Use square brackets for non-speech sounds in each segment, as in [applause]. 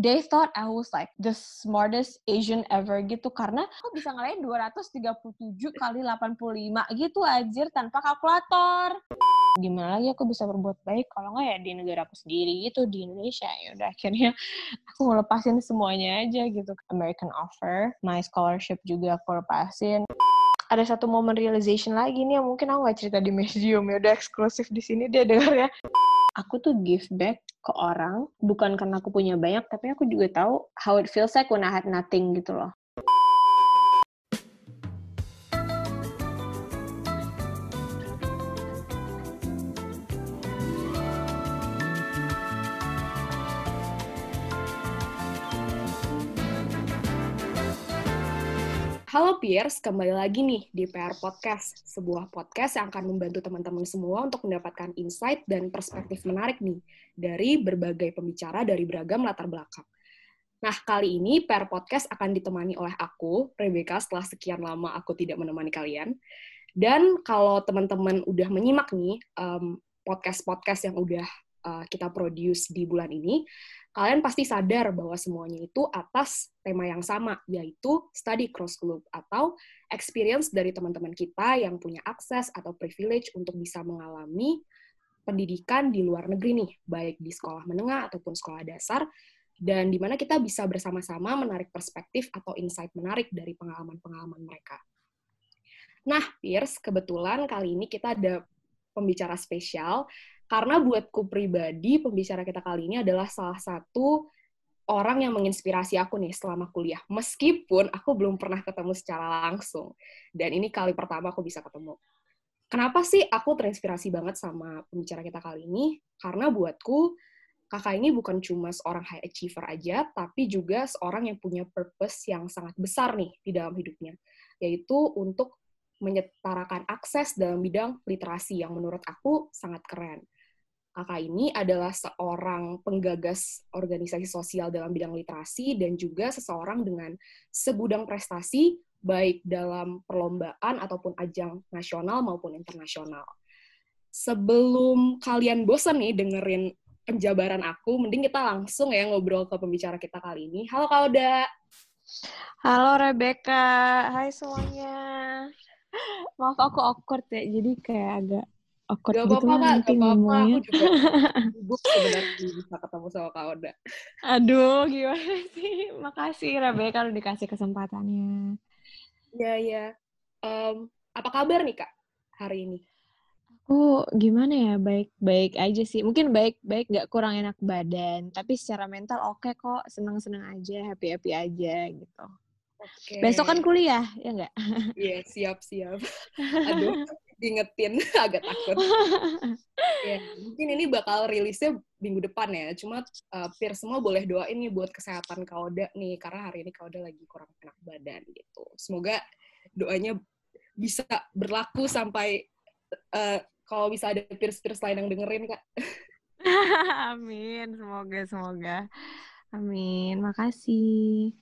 they thought I was like the smartest Asian ever gitu. Karena aku bisa ngalahin 237 kali 85 gitu anjir tanpa kalkulator. Gimana lagi aku bisa berbuat baik? Kalau nggak ya di negara aku sendiri gitu di Indonesia. Ya udah akhirnya aku ngelepasin semuanya aja gitu. American offer, my scholarship juga aku lepasin. Ada satu momen realization lagi nih yang mungkin aku nggak cerita di medium. Ya udah eksklusif di sini dia dengar ya aku tuh give back ke orang bukan karena aku punya banyak tapi aku juga tahu how it feels like when I had nothing gitu loh Halo peers, kembali lagi nih di PR Podcast, sebuah podcast yang akan membantu teman-teman semua untuk mendapatkan insight dan perspektif menarik nih dari berbagai pembicara dari beragam latar belakang. Nah, kali ini PR Podcast akan ditemani oleh aku, Rebecca, setelah sekian lama aku tidak menemani kalian. Dan kalau teman-teman udah menyimak nih podcast-podcast um, yang udah uh, kita produce di bulan ini, kalian pasti sadar bahwa semuanya itu atas tema yang sama, yaitu study cross group atau experience dari teman-teman kita yang punya akses atau privilege untuk bisa mengalami pendidikan di luar negeri nih, baik di sekolah menengah ataupun sekolah dasar, dan di mana kita bisa bersama-sama menarik perspektif atau insight menarik dari pengalaman-pengalaman mereka. Nah, Pierce, kebetulan kali ini kita ada pembicara spesial karena buatku pribadi, pembicara kita kali ini adalah salah satu orang yang menginspirasi aku nih selama kuliah. Meskipun aku belum pernah ketemu secara langsung. Dan ini kali pertama aku bisa ketemu. Kenapa sih aku terinspirasi banget sama pembicara kita kali ini? Karena buatku, kakak ini bukan cuma seorang high achiever aja, tapi juga seorang yang punya purpose yang sangat besar nih di dalam hidupnya. Yaitu untuk menyetarakan akses dalam bidang literasi yang menurut aku sangat keren kakak ini adalah seorang penggagas organisasi sosial dalam bidang literasi dan juga seseorang dengan segudang prestasi baik dalam perlombaan ataupun ajang nasional maupun internasional. Sebelum kalian bosan nih dengerin penjabaran aku, mending kita langsung ya ngobrol ke pembicara kita kali ini. Halo Kak Oda. Halo Rebecca. Hai semuanya. Maaf aku awkward ya, jadi kayak agak awkward gak gitu apa-apa kak, gak apa-apa. Aku juga [laughs] sibuk sebenarnya bisa ketemu sama Kak Oda. Aduh, gimana sih? Makasih Rebecca kalau dikasih kesempatannya. Iya, iya. Um, apa kabar nih Kak hari ini? Aku gimana ya, baik-baik aja sih. Mungkin baik-baik gak kurang enak badan, tapi secara mental oke okay kok, seneng-seneng aja, happy-happy aja gitu. Okay. Besok kan kuliah, ya nggak? Iya, yeah, siap-siap. Aduh, [laughs] diingetin [laughs] agak takut. [laughs] ya, mungkin ini bakal rilisnya minggu depan ya. Cuma uh, peer semua boleh doain nih buat kesehatan Kauda nih karena hari ini Kauda lagi kurang enak badan gitu. Semoga doanya bisa berlaku sampai uh, kalau bisa ada peers-peers lain yang dengerin kak. [laughs] Amin, semoga semoga. Amin, makasih.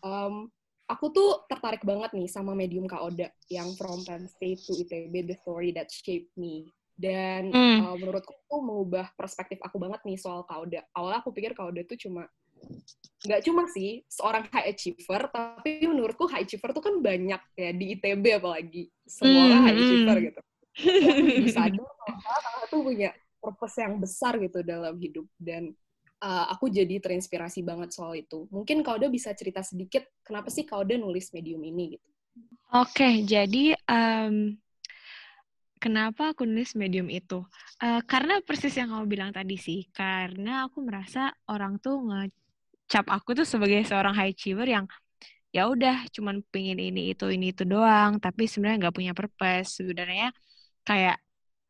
Um, aku tuh tertarik banget nih sama medium Kak Oda yang From Penn State to ITB, The Story That Shaped Me. Dan mm. uh, menurutku tuh mengubah perspektif aku banget nih soal Kak Oda. Awalnya aku pikir Kak Oda tuh cuma nggak cuma sih seorang high achiever, tapi menurutku high achiever tuh kan banyak ya di ITB apalagi semua mm. high achiever gitu. Bisa kalau tuh punya purpose yang besar gitu dalam hidup dan uh, aku jadi terinspirasi banget soal itu. Mungkin kau udah bisa cerita sedikit kenapa sih kau udah nulis medium ini gitu? Oke, jadi um, kenapa aku nulis medium itu? Uh, karena persis yang kamu bilang tadi sih, karena aku merasa orang tuh ngecap aku tuh sebagai seorang high achiever yang ya udah cuman pengen ini itu ini itu doang, tapi sebenarnya nggak punya purpose. Sebenarnya kayak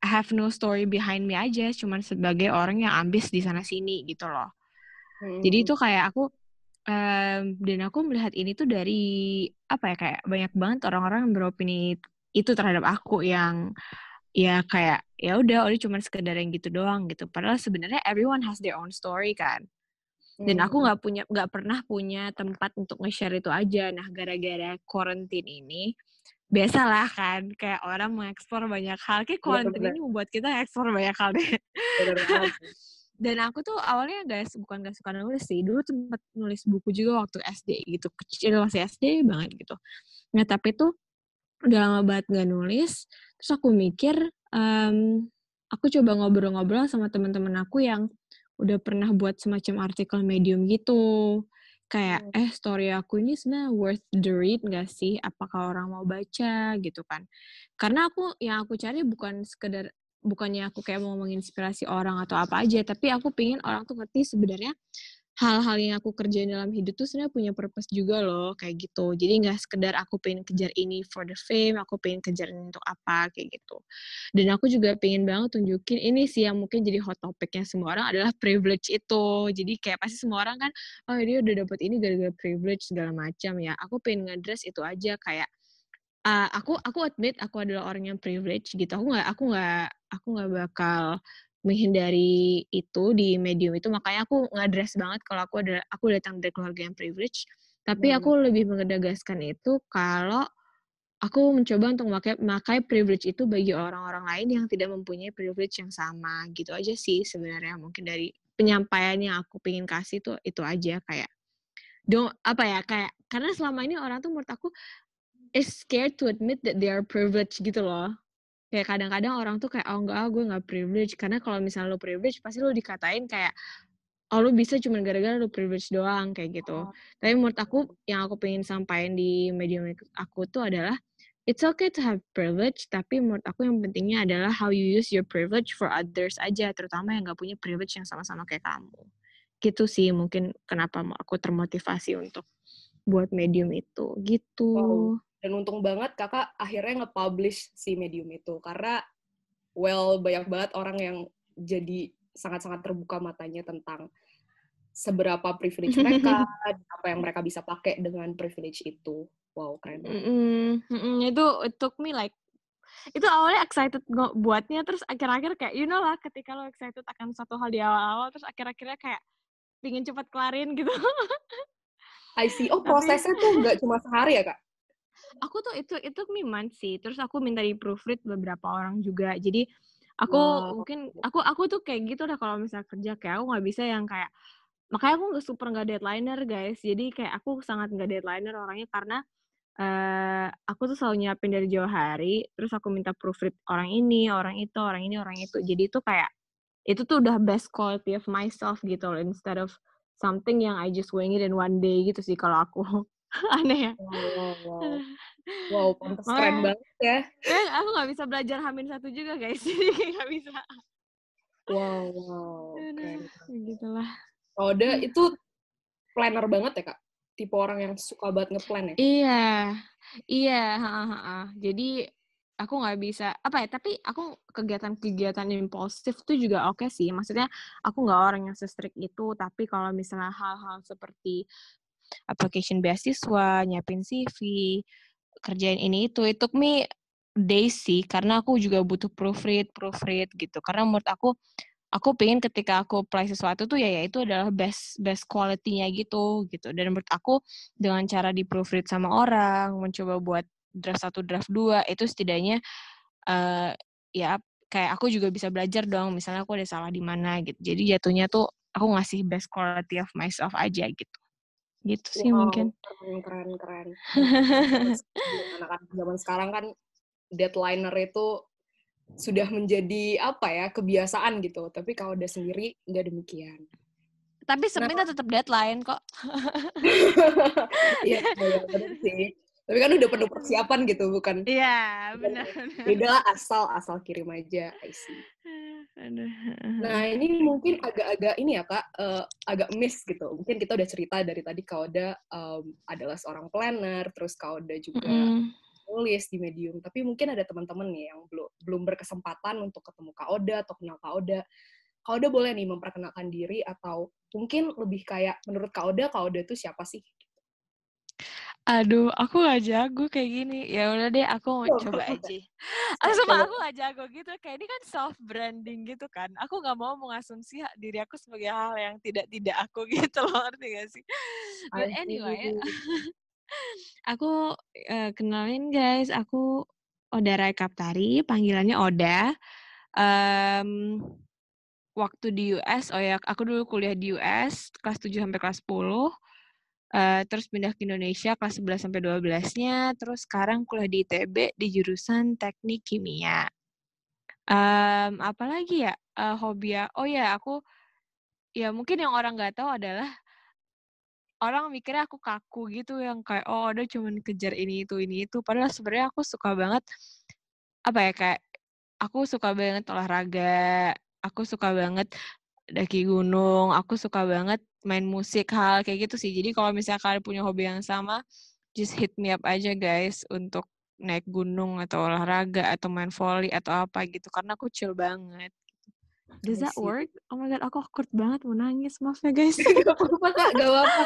have no story behind me aja, cuman sebagai orang yang ambis di sana sini gitu loh. Hmm. Jadi itu kayak aku um, dan aku melihat ini tuh dari apa ya kayak banyak banget orang-orang yang beropini itu terhadap aku yang ya kayak ya udah udah cuma sekedar yang gitu doang gitu. Padahal sebenarnya everyone has their own story kan. Dan aku hmm. nggak punya nggak pernah punya tempat untuk nge-share itu aja. Nah gara-gara quarantine ini biasalah kan kayak orang mengekspor banyak hal. Kayak konten ini membuat kita ekspor banyak hal deh. [laughs] Dan aku tuh awalnya gak bukan gak suka nulis sih. Dulu sempat nulis buku juga waktu SD gitu. Kecil masih SD banget gitu. Nah tapi tuh udah lama banget gak nulis. Terus aku mikir um, aku coba ngobrol-ngobrol sama teman-teman aku yang udah pernah buat semacam artikel medium gitu kayak eh story aku ini sebenarnya worth the read gak sih? Apakah orang mau baca? Gitu kan. Karena aku yang aku cari bukan sekedar bukannya aku kayak mau menginspirasi orang atau apa aja tapi aku pingin orang tuh ngerti sebenarnya hal-hal yang aku kerjain dalam hidup tuh sebenarnya punya purpose juga loh kayak gitu. Jadi nggak sekedar aku pengen kejar ini for the fame aku pengen kejar ini untuk apa kayak gitu. Dan aku juga pengen banget tunjukin ini sih yang mungkin jadi hot topicnya semua orang adalah privilege itu. Jadi kayak pasti semua orang kan oh dia udah dapet ini gara-gara privilege segala macam ya. Aku pengen ngadres itu aja kayak uh, aku aku admit aku adalah orang yang privilege gitu. Aku nggak aku nggak aku nggak bakal menghindari itu di medium itu makanya aku ngadres banget kalau aku ada aku datang dari keluarga yang privilege tapi hmm. aku lebih mengedagaskan itu kalau aku mencoba untuk memakai memakai privilege itu bagi orang-orang lain yang tidak mempunyai privilege yang sama gitu aja sih sebenarnya mungkin dari penyampaian yang aku pengen kasih tuh itu aja kayak dong apa ya kayak karena selama ini orang tuh menurut aku is scared to admit that they are privileged gitu loh. Kayak kadang-kadang orang tuh kayak, oh enggak, ah, gue gak privilege. Karena kalau misalnya lo privilege, pasti lo dikatain kayak, oh lo bisa cuma gara-gara lo privilege doang, kayak gitu. Oh. Tapi menurut aku, yang aku pengen sampaikan di medium aku tuh adalah, it's okay to have privilege, tapi menurut aku yang pentingnya adalah how you use your privilege for others aja, terutama yang gak punya privilege yang sama-sama kayak kamu. Gitu sih mungkin kenapa aku termotivasi untuk buat medium itu, gitu. Wow dan untung banget kakak akhirnya nge-publish si medium itu. Karena well banyak banget orang yang jadi sangat-sangat terbuka matanya tentang seberapa privilege [laughs] mereka apa yang mereka bisa pakai dengan privilege itu. Wow keren banget. Mm -hmm. itu it took me like itu awalnya excited buatnya terus akhir-akhir kayak you know lah ketika lo excited akan satu hal di awal-awal terus akhir-akhirnya kayak pingin cepat kelarin gitu. I see. Oh [laughs] prosesnya Tapi, tuh nggak cuma sehari ya kak aku tuh itu itu month sih. Terus aku minta di proofread beberapa orang juga. Jadi aku wow. mungkin aku aku tuh kayak gitu dah kalau misalnya kerja. Kayak aku nggak bisa yang kayak makanya aku nggak super nggak deadlineer guys. Jadi kayak aku sangat nggak deadlineer orangnya karena uh, aku tuh selalu nyiapin dari jauh hari. Terus aku minta proofread orang ini orang itu orang ini orang itu. Jadi itu kayak itu tuh udah best quality of myself gitu loh. Instead of something yang I just wing it in one day gitu sih kalau aku [laughs] [laughs] aneh ya. Wow, [laughs] wow, wow. wow pantas oh, keren banget ya. eh, aku nggak bisa belajar hamin satu juga guys. [laughs] Jadi nggak bisa. Wow wow keren gitulah. Oda hmm. itu planner banget ya kak? Tipe orang yang suka banget ngeplan ya? Iya iya ha, ha, ha. jadi aku nggak bisa apa ya tapi aku kegiatan-kegiatan impulsif tuh juga oke okay sih. Maksudnya aku nggak orang yang se-strict itu tapi kalau misalnya hal-hal seperti application beasiswa, nyiapin CV, kerjain ini itu. Itu me days sih, karena aku juga butuh proofread, proofread gitu. Karena menurut aku, aku pengen ketika aku apply sesuatu tuh ya, ya itu adalah best best quality-nya gitu gitu. Dan menurut aku dengan cara di proofread sama orang, mencoba buat draft satu draft dua itu setidaknya uh, ya kayak aku juga bisa belajar dong. Misalnya aku ada salah di mana gitu. Jadi jatuhnya tuh aku ngasih best quality of myself aja gitu gitu sih wow, mungkin. keren keren keren. [laughs] Anak-anak zaman sekarang kan deadlineer itu sudah menjadi apa ya kebiasaan gitu. Tapi kalau udah sendiri nggak demikian. Tapi sebenarnya nah, tetap deadline kok. Iya [laughs] benar sih. Tapi kan udah penuh persiapan gitu bukan iya benar beda asal asal kirim aja I see Nah [laughs] ini mungkin agak-agak ini ya kak, uh, agak miss gitu. Mungkin kita udah cerita dari tadi Kauda um, adalah seorang planner, terus Kauda juga mm. nulis di Medium. Tapi mungkin ada teman-teman nih yang belum belum berkesempatan untuk ketemu Kauda atau kenal Kauda. Kauda boleh nih memperkenalkan diri atau mungkin lebih kayak menurut Kauda, Kauda itu siapa sih? Aduh, aku gak jago kayak gini. Ya udah deh, aku mau oh. coba aja. Ah, aku gak jago gitu. Kayak ini kan self branding gitu kan. Aku gak mau mengasumsi diri aku sebagai hal yang tidak tidak aku [laughs] gitu loh, ngerti gak sih? But anyway, [laughs] aku uh, kenalin guys, aku Oda Rai Kaptari, panggilannya Oda. Um, waktu di US, oh ya, aku dulu kuliah di US kelas 7 sampai kelas 10. Uh, terus pindah ke Indonesia kelas 11 sampai 12-nya, terus sekarang kuliah di ITB di jurusan Teknik Kimia. Um, apalagi ya uh, hobi ya? Oh ya, aku ya mungkin yang orang nggak tahu adalah orang mikirnya aku kaku gitu yang kayak oh ada cuman kejar ini itu ini itu padahal sebenarnya aku suka banget apa ya kayak aku suka banget olahraga aku suka banget daki gunung aku suka banget main musik hal kayak gitu sih jadi kalau misalnya kalian punya hobi yang sama just hit me up aja guys untuk naik gunung atau olahraga atau main volley atau apa gitu karena aku chill banget Does that work? Oh my god, aku awkward banget mau nangis. Maaf ya guys. [laughs] gak apa-apa kak, gak apa-apa.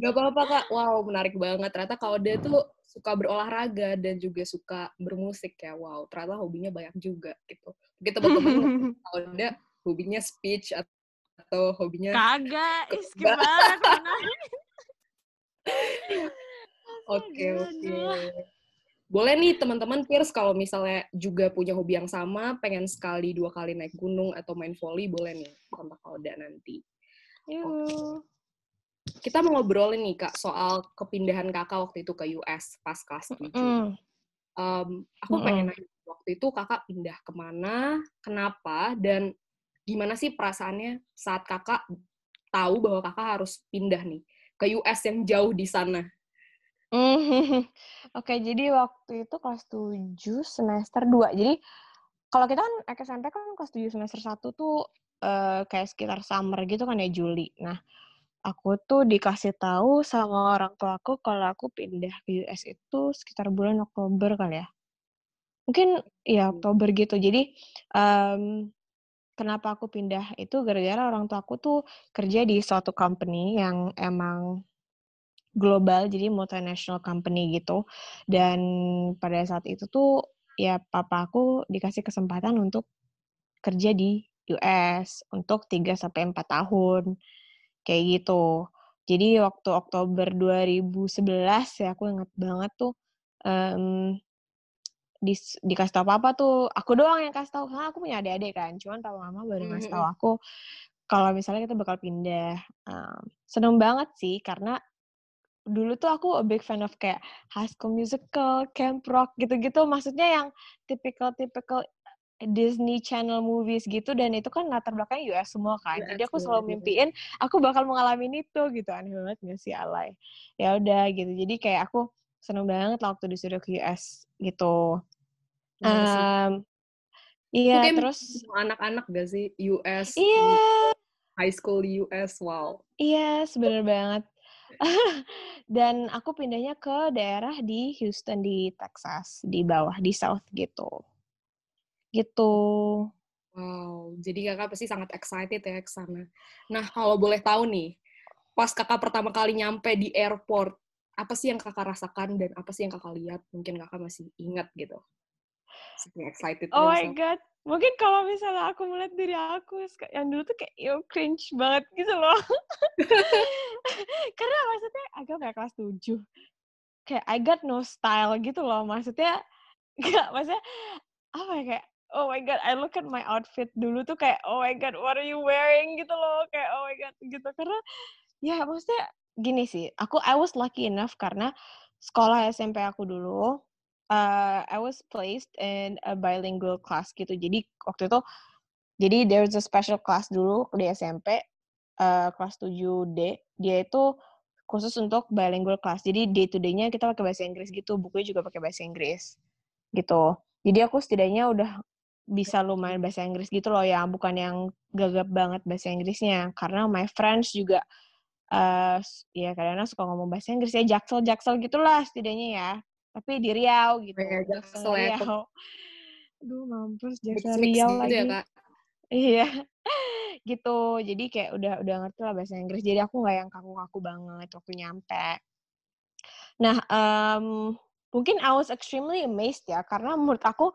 Gak apa-apa kak. Wow, menarik banget. Ternyata kalau dia tuh suka berolahraga dan juga suka bermusik ya. Wow, ternyata hobinya banyak juga gitu. Mungkin teman-teman [laughs] kalau dia hobinya speech atau hobinya... Kagak, [laughs] skip banget. Oke, oke boleh nih teman-teman Pierce kalau misalnya juga punya hobi yang sama, pengen sekali dua kali naik gunung atau main volley, boleh nih kontak Alda nanti. Kita mau ngobrolin nih kak soal kepindahan kakak waktu itu ke US pas kelas 7. Mm. Um, aku mm. pengen nanya waktu itu kakak pindah ke mana, kenapa, dan gimana sih perasaannya saat kakak tahu bahwa kakak harus pindah nih ke US yang jauh di sana? [laughs] Oke, jadi waktu itu kelas 7 semester 2. Jadi kalau kita kan SMP kan kelas 7 semester 1 tuh uh, kayak sekitar summer gitu kan ya Juli. Nah, aku tuh dikasih tahu sama orang tua aku kalau aku pindah ke US itu sekitar bulan Oktober kali ya. Mungkin ya hmm. Oktober gitu. Jadi um, kenapa aku pindah itu gara-gara orang tua aku tuh kerja di suatu company yang emang global jadi multinational company gitu dan pada saat itu tuh ya papa aku dikasih kesempatan untuk kerja di US untuk 3 sampai 4 tahun kayak gitu. Jadi waktu Oktober 2011 ya aku inget banget tuh um, di, dikasih tau papa tuh aku doang yang kasih tahu karena aku punya adik-adik kan cuman papa mama baru ngasih tahu aku kalau misalnya kita bakal pindah um, seneng banget sih karena dulu tuh aku a big fan of kayak High School Musical, Camp Rock gitu-gitu. Maksudnya yang typical-typical Disney Channel movies gitu dan itu kan latar belakangnya US semua kan. Jadi aku selalu mimpiin aku bakal mengalami itu gitu. Aneh banget gak sih alay. Ya udah gitu. Jadi kayak aku seneng banget lah waktu disuruh ke US gitu. Um, iya, terus anak-anak gak sih US? Iya. High school US, wow. Iya, sebenernya banget. [laughs] Dan aku pindahnya ke daerah di Houston di Texas, di bawah di South gitu. Gitu. Wow, jadi kakak pasti sangat excited ya ke sana. Nah, kalau boleh tahu nih, pas kakak pertama kali nyampe di airport, apa sih yang kakak rasakan dan apa sih yang kakak lihat? Mungkin kakak masih ingat gitu. Saking excited. Oh my god, mungkin kalau misalnya aku melihat diri aku yang dulu tuh kayak yo cringe banget gitu loh. [laughs] Karena maksudnya agak kayak kelas 7 kayak I got no style gitu loh. Maksudnya [laughs] nggak maksudnya apa ya kayak oh my god I look at my outfit dulu tuh kayak oh my god what are you wearing gitu loh. Kayak oh my god gitu. Karena ya maksudnya gini sih. Aku I was lucky enough karena sekolah SMP aku dulu uh, I was placed in a bilingual class gitu. Jadi waktu itu jadi there's a special class dulu di SMP uh, kelas 7D. Dia itu khusus untuk bilingual class. Jadi day to day-nya kita pakai bahasa Inggris gitu, bukunya juga pakai bahasa Inggris. Gitu. Jadi aku setidaknya udah bisa lumayan bahasa Inggris gitu loh ya, bukan yang gagap banget bahasa Inggrisnya. Karena my friends juga uh, ya kadang-kadang suka ngomong bahasa Inggris ya jaksel jaksel gitulah setidaknya ya tapi di Riau gitu. Ya, Jaksel ya. Riau. Aduh, mampus Jaksel Riau gitu lagi. Ya, Kak? Iya. [laughs] gitu. Jadi kayak udah udah ngerti lah bahasa Inggris. Jadi aku nggak yang kaku-kaku banget waktu nyampe. Nah, um, mungkin I was extremely amazed ya karena menurut aku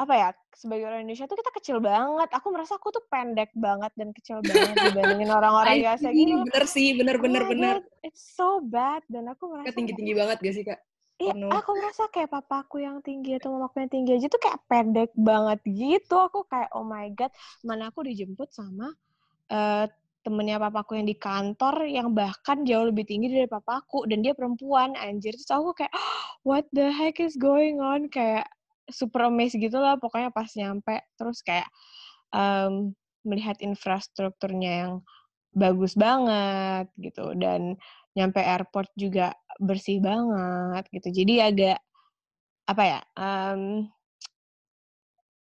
apa ya sebagai orang Indonesia tuh kita kecil banget. Aku merasa aku tuh pendek banget dan kecil banget dibandingin [laughs] orang-orang biasa gitu. Bener sih, bener bener oh bener. it's so bad dan aku merasa tinggi tinggi banget gak sih kak? Iya, oh, aku merasa kayak papaku yang tinggi atau mamaku yang tinggi aja tuh kayak pendek banget gitu. Aku kayak oh my god, mana aku dijemput sama uh, temennya papaku yang di kantor yang bahkan jauh lebih tinggi dari papaku dan dia perempuan anjir terus aku kayak oh, [gasps] what the heck is going on kayak super amazed gitu lah pokoknya pas nyampe terus kayak um, melihat infrastrukturnya yang bagus banget gitu dan nyampe airport juga bersih banget gitu. Jadi agak apa ya? Um,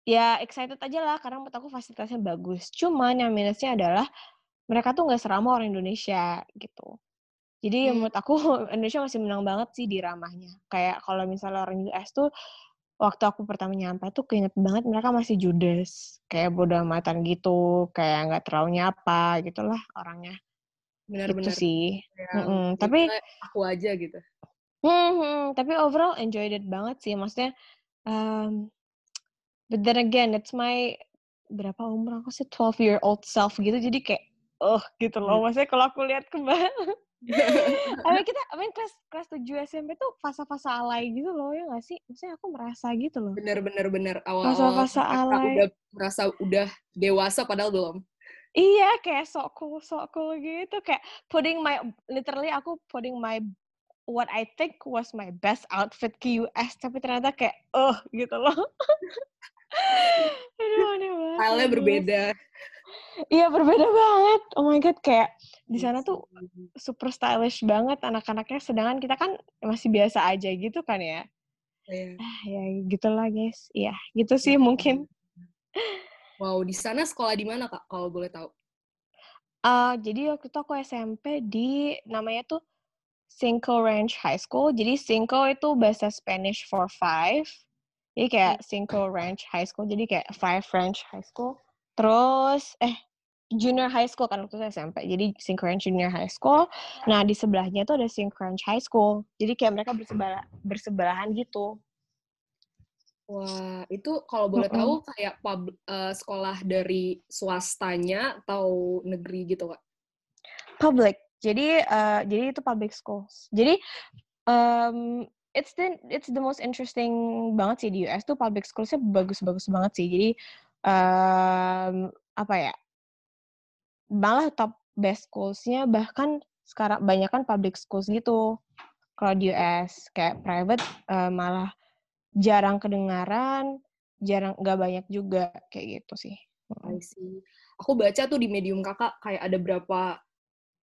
ya excited aja lah karena menurut aku fasilitasnya bagus. Cuman yang minusnya adalah mereka tuh nggak seramah orang Indonesia gitu. Jadi hmm. menurut aku [laughs] Indonesia masih menang banget sih di ramahnya. Kayak kalau misalnya orang US tuh waktu aku pertama nyampe tuh keinget banget mereka masih judes. Kayak bodoh amatan gitu kayak nggak terlalu nyapa gitulah orangnya. Benar-benar. gitu sih. Ya, mm -hmm. tapi aku aja gitu. Hmm, hmm, tapi overall enjoyed it banget sih. Maksudnya um, but then again it's my berapa umur aku sih? 12 year old self gitu. Jadi kayak oh gitu loh. Hmm. maksudnya kalau aku lihat [laughs] tapi kita, I mean, kelas kelas tujuh SMP tuh fase-fase alay gitu loh ya nggak sih? Maksudnya aku merasa gitu loh. Bener bener bener awal awal fase alay. udah merasa udah dewasa padahal belum. Iya, kayak sok cool, sok cool gitu. Kayak putting my, literally aku putting my, what I think was my best outfit ke US. Tapi ternyata kayak, oh gitu loh. [laughs] Aduh, aneh banget. Style-nya berbeda. Iya, berbeda banget. Oh my God, kayak di sana tuh super stylish banget anak-anaknya. Sedangkan kita kan masih biasa aja gitu kan ya. Iya. Ah, ya gitulah guys. Iya, gitu sih mungkin. Wow, di sana sekolah di mana kak? Kalau boleh tahu? Uh, jadi waktu itu aku SMP di namanya tuh Cinco Ranch High School. Jadi Cinco itu bahasa Spanish for five. Jadi kayak hmm. Cinco Ranch High School. Jadi kayak Five Ranch High School. Terus eh junior high school kan waktu itu SMP. Jadi Cinco Ranch Junior High School. Nah di sebelahnya tuh ada Cinco Ranch High School. Jadi kayak mereka bersebelah bersebelahan gitu. Wah, itu kalau boleh mm -hmm. tahu kayak pub, uh, sekolah dari swastanya atau negeri gitu, Kak? Public. Jadi uh, jadi itu public schools. Jadi um, it's the it's the most interesting banget sih di US tuh public schools-nya bagus-bagus banget sih. Jadi um, apa ya? Malah top best schools-nya bahkan sekarang banyak kan public schools gitu. Kalau di US kayak private uh, malah jarang kedengaran, jarang nggak banyak juga kayak gitu sih. I see. Aku baca tuh di medium kakak kayak ada berapa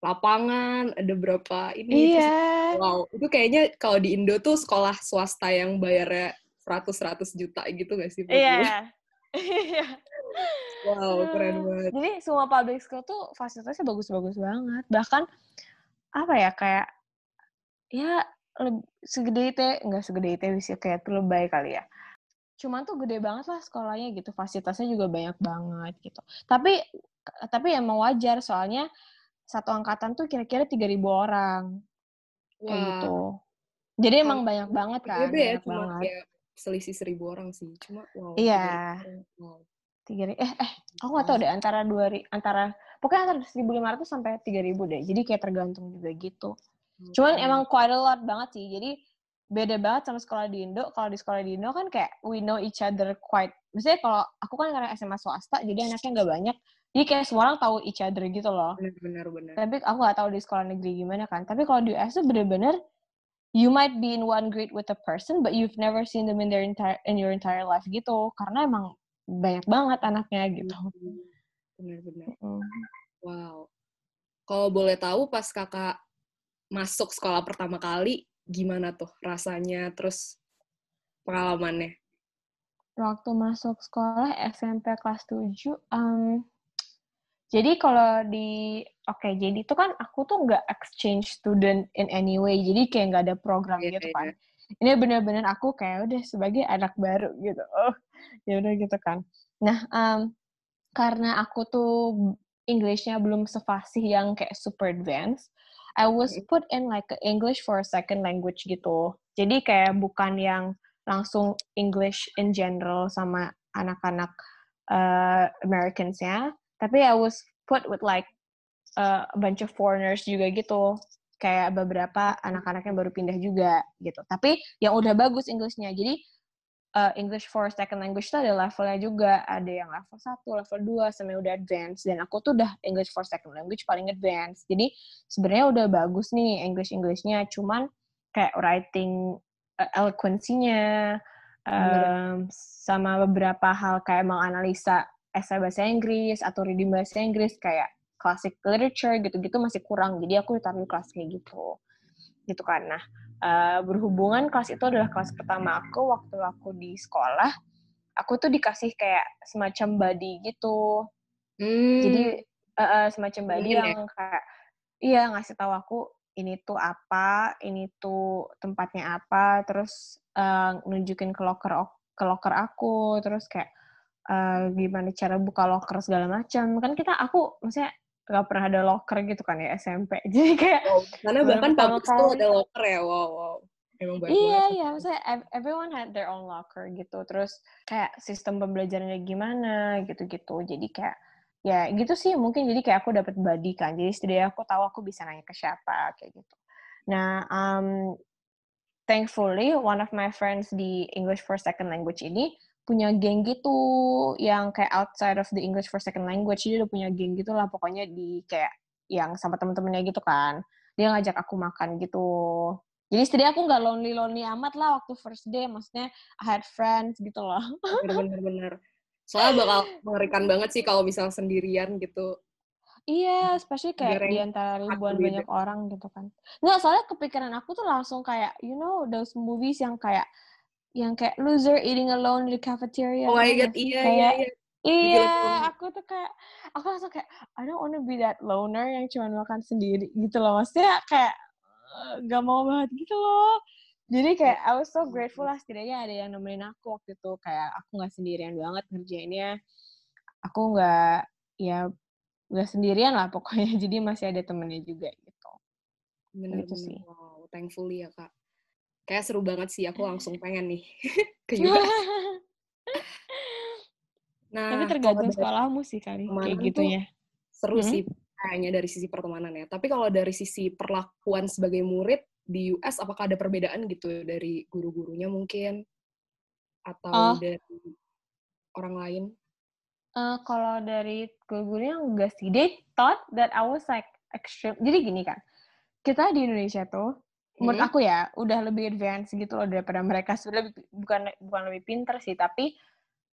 lapangan, ada berapa ini. Iya. wow, itu kayaknya kalau di Indo tuh sekolah swasta yang bayarnya 100-100 juta gitu gak sih? Iya. Iya. wow, keren banget. Jadi semua public school tuh fasilitasnya bagus-bagus banget. Bahkan apa ya kayak ya segede itu enggak segede itu bisa kayak tuh lebay kali ya cuman tuh gede banget lah sekolahnya gitu fasilitasnya juga banyak banget gitu tapi tapi emang wajar soalnya satu angkatan tuh kira-kira tiga ribu orang kayak wow. gitu jadi emang banyak banget kan ya, banyak cuma banget ya, selisih seribu orang sih cuma wow iya tiga ribu eh eh aku nggak tahu deh antara dua antara pokoknya antara seribu lima ratus sampai tiga ribu deh jadi kayak tergantung juga gitu Cuman emang quite a lot banget sih. Jadi beda banget sama sekolah di Indo. Kalau di sekolah di Indo kan kayak we know each other quite. Misalnya kalau aku kan karena SMA swasta, jadi anaknya nggak banyak. Jadi kayak semua orang tahu each other gitu loh. Bener, bener, Tapi aku nggak tahu di sekolah negeri gimana kan. Tapi kalau di US tuh bener-bener you might be in one grade with a person, but you've never seen them in their entire in your entire life gitu. Karena emang banyak banget anaknya gitu. Bener-bener. Mm. Wow. Kalau boleh tahu pas kakak masuk sekolah pertama kali gimana tuh rasanya terus pengalamannya? Waktu masuk sekolah SMP kelas 7 um, jadi kalau di oke okay, jadi itu kan aku tuh nggak exchange student in any way. Jadi kayak nggak ada program yeah, gitu yeah. kan. ini bener-bener aku kayak udah sebagai anak baru gitu. Oh ya udah gitu kan. Nah um, karena aku tuh Englishnya belum sefasih yang kayak super advance I was put in like English for a second language gitu. Jadi kayak bukan yang langsung English in general sama anak-anak uh, Americans ya, tapi I was put with like uh, a bunch of foreigners juga gitu. kayak beberapa anak-anak yang baru pindah juga gitu. Tapi yang udah bagus Englishnya. Jadi uh, English for second language itu ada levelnya juga. Ada yang level 1, level 2, sampai udah advance. Dan aku tuh udah English for second language paling advance. Jadi sebenarnya udah bagus nih English-Englishnya. Cuman kayak writing uh, eloquency-nya, um, sama beberapa hal kayak menganalisa essay bahasa Inggris atau reading bahasa Inggris kayak classic literature gitu-gitu masih kurang. Jadi aku ditaruh kelas kayak gitu. Gitu kan. Nah uh, berhubungan kelas itu adalah kelas pertama aku. Waktu aku di sekolah aku tuh dikasih kayak semacam body gitu. Hmm. jadi uh, uh, semacam body hmm, yang kayak iya ngasih tahu aku ini tuh apa ini tuh tempatnya apa terus uh, nunjukin ke locker ke locker aku terus kayak uh, gimana cara buka locker segala macam. Kan kita aku maksudnya nggak pernah ada locker gitu kan ya SMP [laughs] jadi kayak wow, karena bahkan kampus tuh ada locker ya wow wow. Emang iya iya maksudnya everyone had their own locker gitu. Terus kayak sistem pembelajarannya gimana gitu gitu jadi kayak ya gitu sih mungkin. Jadi kayak aku dapat body kan. Jadi setidaknya aku tahu aku bisa nanya ke siapa kayak gitu. Nah um, thankfully one of my friends di English for Second Language ini punya geng gitu yang kayak outside of the English for second language. Dia udah punya geng gitu lah pokoknya di kayak yang sama temen-temennya gitu kan. Dia ngajak aku makan gitu. Jadi setidaknya aku nggak lonely lonely amat lah waktu first day. Maksudnya I had friends gitu loh. Bener-bener soalnya bakal mengerikan banget sih kalau misal sendirian gitu. Iya, especially kayak di antara ribuan banyak orang gitu kan. Nggak, soalnya kepikiran aku tuh langsung kayak, you know, those movies yang kayak yang kayak loser eating alone di cafeteria. Oh my god, iya, kayak, iya, iya. Iya, aku tuh kayak, aku langsung kayak, I don't wanna be that loner yang cuma makan sendiri gitu loh. Maksudnya kayak, uh, gak mau banget gitu loh. Jadi kayak, I was so grateful lah setidaknya ada yang nemenin aku waktu itu. Kayak, aku gak sendirian banget ngerjainnya. Aku gak, ya, gak sendirian lah pokoknya. [laughs] Jadi masih ada temennya juga gitu. Bener, gitu sih. Wow, thankfully ya, Kak kayak seru banget sih aku langsung pengen nih [laughs] ke US. [laughs] nah, tapi tergantung sekolahmu sih kali kayak gitu ya. Seru hmm? sih kayaknya dari sisi pertemanan ya. Tapi kalau dari sisi perlakuan sebagai murid di US apakah ada perbedaan gitu dari guru-gurunya mungkin atau oh. dari orang lain? Uh, kalau dari guru-gurunya enggak sih. They thought that I was like extreme. Jadi gini kan, kita di Indonesia tuh menurut hmm. aku ya udah lebih advance gitu loh daripada mereka. Sudah bukan bukan lebih pinter sih tapi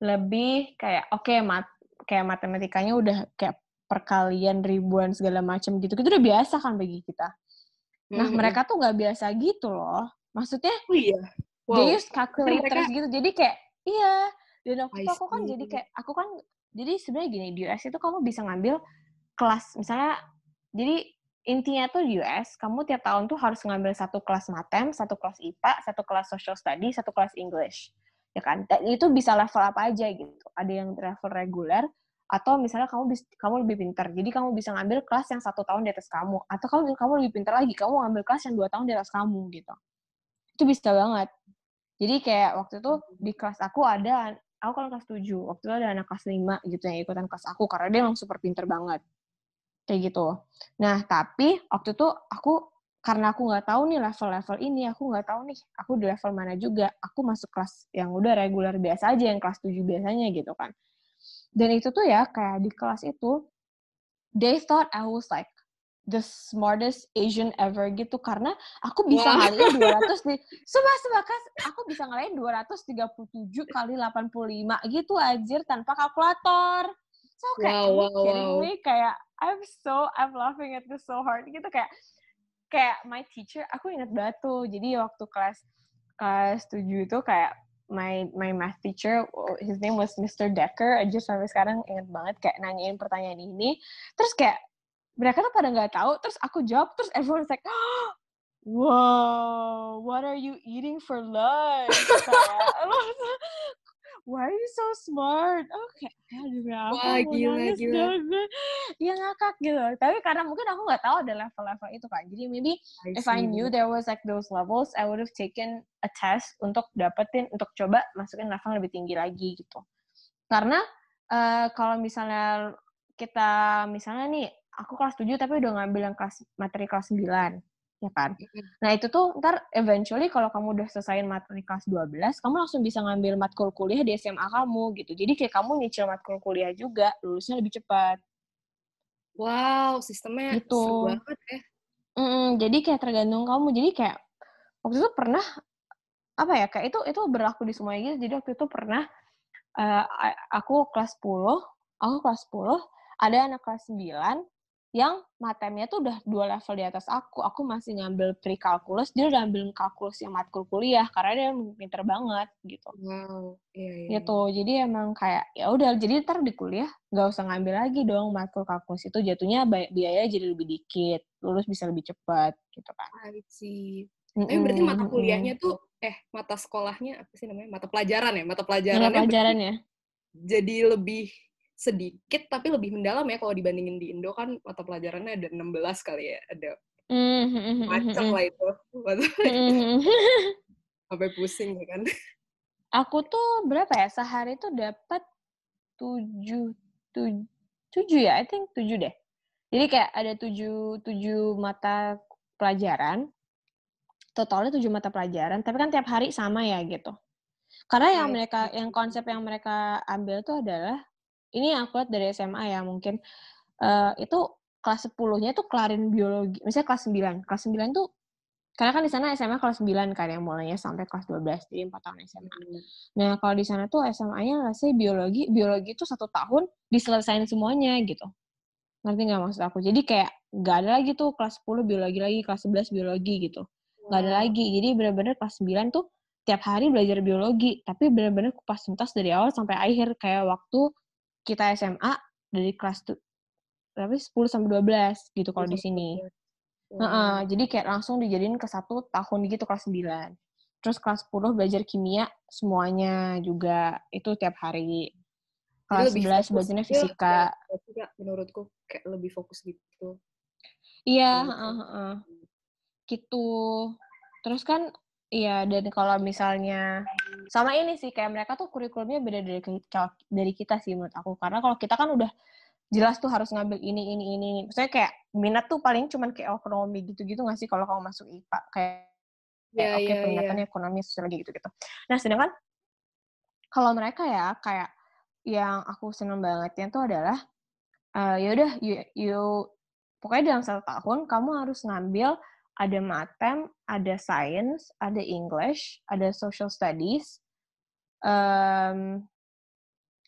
lebih kayak oke okay, mat kayak matematikanya udah kayak perkalian ribuan segala macam gitu itu udah biasa kan bagi kita. Nah hmm. mereka tuh nggak biasa gitu loh. Maksudnya oh, iya. wow. they use calculators mereka... gitu. Jadi kayak iya. Dan itu aku kan jadi kayak aku kan jadi sebenarnya gini di US itu kamu bisa ngambil kelas misalnya jadi intinya tuh di US, kamu tiap tahun tuh harus ngambil satu kelas matem, satu kelas IPA, satu kelas social study, satu kelas English. Ya kan? Dan itu bisa level apa aja gitu. Ada yang level reguler, atau misalnya kamu bis, kamu lebih pintar, jadi kamu bisa ngambil kelas yang satu tahun di atas kamu, atau kamu kamu lebih pintar lagi, kamu ngambil kelas yang dua tahun di atas kamu gitu. Itu bisa banget. Jadi kayak waktu itu di kelas aku ada, aku kan kelas 7, waktu itu ada anak kelas 5 gitu yang ikutan kelas aku, karena dia emang super pintar banget kayak gitu. Nah, tapi waktu itu aku karena aku nggak tahu nih level-level ini, aku nggak tahu nih aku di level mana juga. Aku masuk kelas yang udah reguler biasa aja, yang kelas 7 biasanya gitu kan. Dan itu tuh ya, kayak di kelas itu, they thought I was like the smartest Asian ever gitu karena aku bisa wow. ngalahin 200 di sumpah kas aku bisa ngalahin 237 kali 85 gitu aja tanpa kalkulator. So kayak wow, wow, kidding wow. me kayak I'm so I'm laughing at this so hard gitu kayak kayak my teacher aku ingat banget tuh jadi waktu kelas kelas tujuh itu kayak my my math teacher his name was Mr. Decker aja sampai sekarang ingat banget kayak nanyain pertanyaan ini terus kayak mereka tuh pada nggak tahu terus aku jawab terus everyone's like oh, wow what are you eating for lunch [laughs] kayak [laughs] why are you so smart? Oke, okay. Wah, gila, gila. Dia [laughs] ngakak gitu. Tapi karena mungkin aku nggak tahu ada level-level itu kan. Jadi maybe I if I knew there was like those levels, I would have taken a test untuk dapetin, untuk coba masukin level lebih tinggi lagi gitu. Karena uh, kalau misalnya kita, misalnya nih, aku kelas 7 tapi udah ngambil yang kelas materi kelas 9. Ya kan? Nah itu tuh ntar eventually kalau kamu udah selesaiin materi kelas 12, kamu langsung bisa ngambil matkul kuliah di SMA kamu gitu. Jadi kayak kamu nyicil matkul kuliah juga, lulusnya lebih cepat. Wow, sistemnya gitu. seru banget ya. Mm, jadi kayak tergantung kamu. Jadi kayak waktu itu pernah apa ya kayak itu itu berlaku di semuanya gitu. Jadi waktu itu pernah uh, aku kelas 10, aku kelas 10, ada anak kelas 9 yang matemnya tuh udah dua level di atas aku. Aku masih ngambil pre-kalkulus, dia udah ambil kalkulus yang matkul kuliah karena dia pinter banget gitu. Wow, iya, iya. Gitu. Iya. Jadi emang kayak ya udah jadi ntar di kuliah nggak usah ngambil lagi dong matkul kalkulus itu jatuhnya biaya jadi lebih dikit, lulus bisa lebih cepat gitu kan. I see. Mm -mm, Tapi berarti mata kuliahnya tuh eh mata sekolahnya apa sih namanya? Mata pelajaran ya? Mata pelajarannya. Mata pelajaran ya. Jadi lebih sedikit tapi lebih mendalam ya kalau dibandingin di Indo kan mata pelajarannya ada 16 kali ya ada mm-hmm. macam lah itu. [laughs] Sampai pusing ya kan. Aku tuh berapa ya sehari tuh dapat tujuh tujuh tujuh ya I think tujuh deh. Jadi kayak ada tujuh tujuh mata pelajaran. Totalnya tujuh mata pelajaran tapi kan tiap hari sama ya gitu. Karena yang mereka yang konsep yang mereka ambil tuh adalah ini aku lihat dari SMA ya mungkin uh, itu kelas 10-nya itu kelarin biologi. Misalnya kelas 9. Kelas 9 tuh karena kan di sana SMA kelas 9 kan yang mulainya sampai kelas 12, jadi 4 tahun SMA. Hmm. Nah, kalau di sana tuh SMA-nya rasanya biologi, biologi itu satu tahun diselesain semuanya gitu. Ngerti nggak maksud aku? Jadi kayak nggak ada lagi tuh kelas 10 biologi lagi, kelas 11 biologi gitu. Nggak ada lagi. Jadi benar-benar kelas 9 tuh tiap hari belajar biologi, tapi benar-benar kupas tuntas dari awal sampai akhir kayak waktu kita SMA dari kelas tuh tapi 10 sampai 12 gitu kalau di sini. Hmm. Uh -uh, jadi kayak langsung dijadiin ke satu tahun gitu kelas 9. Terus kelas 10 belajar kimia semuanya juga itu tiap hari. Kelas 11 belajarnya fisika. Ya, menurutku kayak lebih fokus gitu. Iya, uh, uh, uh. gitu. Terus kan Iya, dan kalau misalnya sama ini sih kayak mereka tuh kurikulumnya beda dari dari kita sih menurut aku. Karena kalau kita kan udah jelas tuh harus ngambil ini ini ini. Misalnya kayak minat tuh paling cuman kayak ekonomi gitu-gitu nggak sih kalau kamu masuk IPA kayak yeah, oke okay, yeah, peminatannya yeah. ekonomi sosiologi gitu-gitu. Nah, sedangkan kalau mereka ya kayak yang aku seneng bangetnya tuh adalah uh, ya udah you, you pokoknya dalam satu tahun kamu harus ngambil ada matem, ada science, ada English, ada social studies. Um,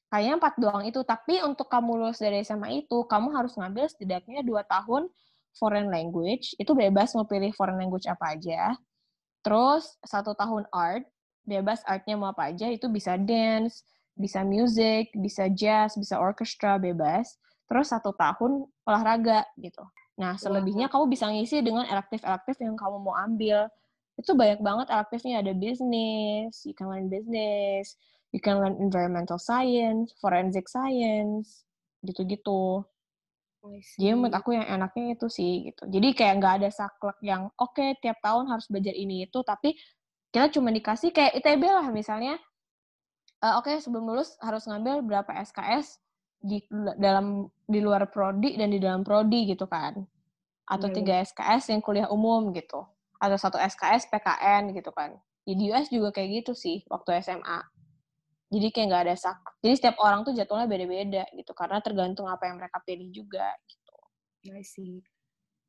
kayaknya empat doang itu. Tapi untuk kamu lulus dari SMA itu, kamu harus ngambil setidaknya dua tahun foreign language. Itu bebas mau pilih foreign language apa aja. Terus satu tahun art, bebas artnya mau apa aja. Itu bisa dance, bisa music, bisa jazz, bisa orchestra, bebas. Terus satu tahun olahraga gitu. Nah, selebihnya kamu bisa ngisi dengan elektif-elektif yang kamu mau ambil. Itu banyak banget elektifnya. Ada bisnis, you can learn business, you can learn environmental science, forensic science, gitu-gitu. Jadi menurut aku yang enaknya itu sih gitu. Jadi kayak nggak ada saklek yang oke okay, tiap tahun harus belajar ini itu, tapi kita cuma dikasih kayak ITB lah misalnya. Uh, oke okay, sebelum lulus harus ngambil berapa SKS di dalam di luar prodi dan di dalam prodi gitu kan. Atau hmm. tiga SKS yang kuliah umum gitu. Atau satu SKS PKN gitu kan. Di US juga kayak gitu sih waktu SMA jadi kayak nggak ada sak jadi setiap orang tuh jadwalnya beda-beda gitu karena tergantung apa yang mereka pilih juga gitu. I see.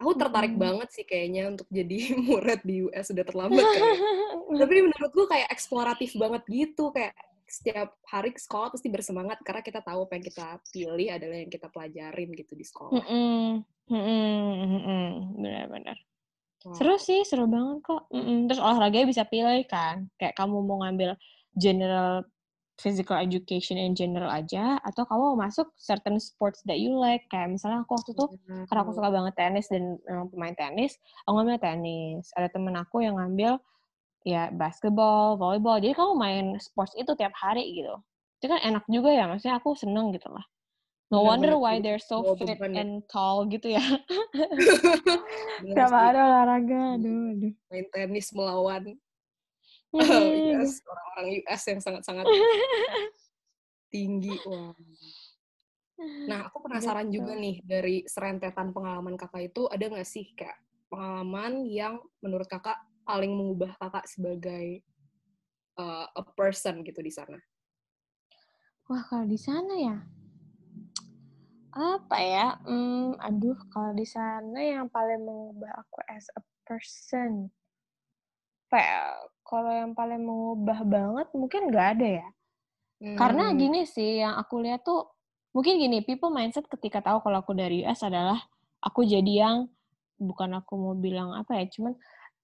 Aku tertarik hmm. banget sih kayaknya untuk jadi [laughs] murid di US sudah terlambat kan [laughs] tapi menurutku kayak eksploratif banget gitu kayak setiap hari ke sekolah pasti bersemangat karena kita tahu apa yang kita pilih adalah yang kita pelajarin gitu di sekolah. Mm -mm. Benar-benar. Wow. Seru sih, seru banget kok. Mm -mm. Terus olahraganya bisa pilih kan, kayak kamu mau ngambil general physical education in general aja, atau kamu mau masuk certain sports that you like. Kayak misalnya aku waktu itu, mm-hmm. karena aku suka banget tenis dan memang pemain tenis, aku ngambil tenis. Ada temen aku yang ngambil ya basketball, volleyball. Jadi kamu main sports itu tiap hari gitu. Itu kan enak juga ya, maksudnya aku seneng gitu lah. No wonder why they're so fit and tall gitu ya. [laughs] Gak ada olahraga, aduh, aduh. Main tenis melawan hmm. [laughs] US, orang-orang US yang sangat-sangat [laughs] tinggi. Wah. Nah, aku penasaran gitu. juga nih dari serentetan pengalaman kakak itu ada nggak sih kayak pengalaman yang menurut kakak paling mengubah kakak sebagai uh, a person gitu di sana? Wah, kalau di sana ya, apa ya? Hmm, aduh, kalau di sana yang paling mengubah aku as a person, kayak kalau yang paling mengubah banget mungkin nggak ada ya. Hmm. Karena gini sih, yang aku lihat tuh mungkin gini, people mindset ketika tahu kalau aku dari US adalah aku jadi yang bukan aku mau bilang apa ya, cuman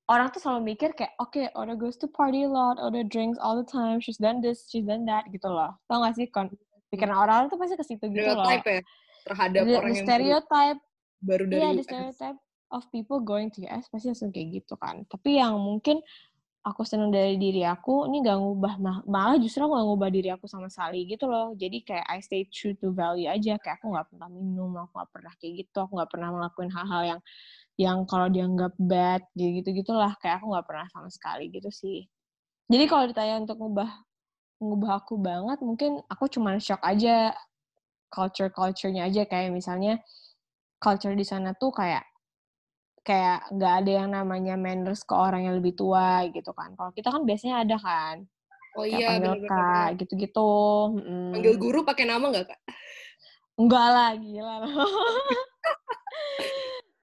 orang tuh selalu mikir kayak, oke, okay, Oda goes to party a lot, Oda drinks all the time, she's done this, she's done that, gitu loh. Tau gak sih, kon pikiran orang tuh pasti ke situ gitu loh. Stereotype ya, terhadap the, orang the stereotype, baru dari yeah, US. the stereotype of people going to US pasti langsung kayak gitu kan. Tapi yang mungkin aku seneng dari diri aku, ini gak ngubah, malah justru aku gak ngubah diri aku sama sekali gitu loh. Jadi kayak I stay true to value aja, kayak aku gak pernah minum, aku gak pernah kayak gitu, aku gak pernah ngelakuin hal-hal yang yang kalau dianggap bad gitu gitulah kayak aku nggak pernah sama sekali gitu sih. Jadi kalau ditanya untuk ngubah ngubah aku banget mungkin aku cuma shock aja culture culturenya aja. Kayak misalnya culture di sana tuh kayak kayak nggak ada yang namanya manners ke orang yang lebih tua gitu kan. Kalau kita kan biasanya ada kan. Oh kayak iya panggil bener -bener. kak gitu-gitu. Panggil guru pakai nama nggak kak? Enggak lah gila [laughs]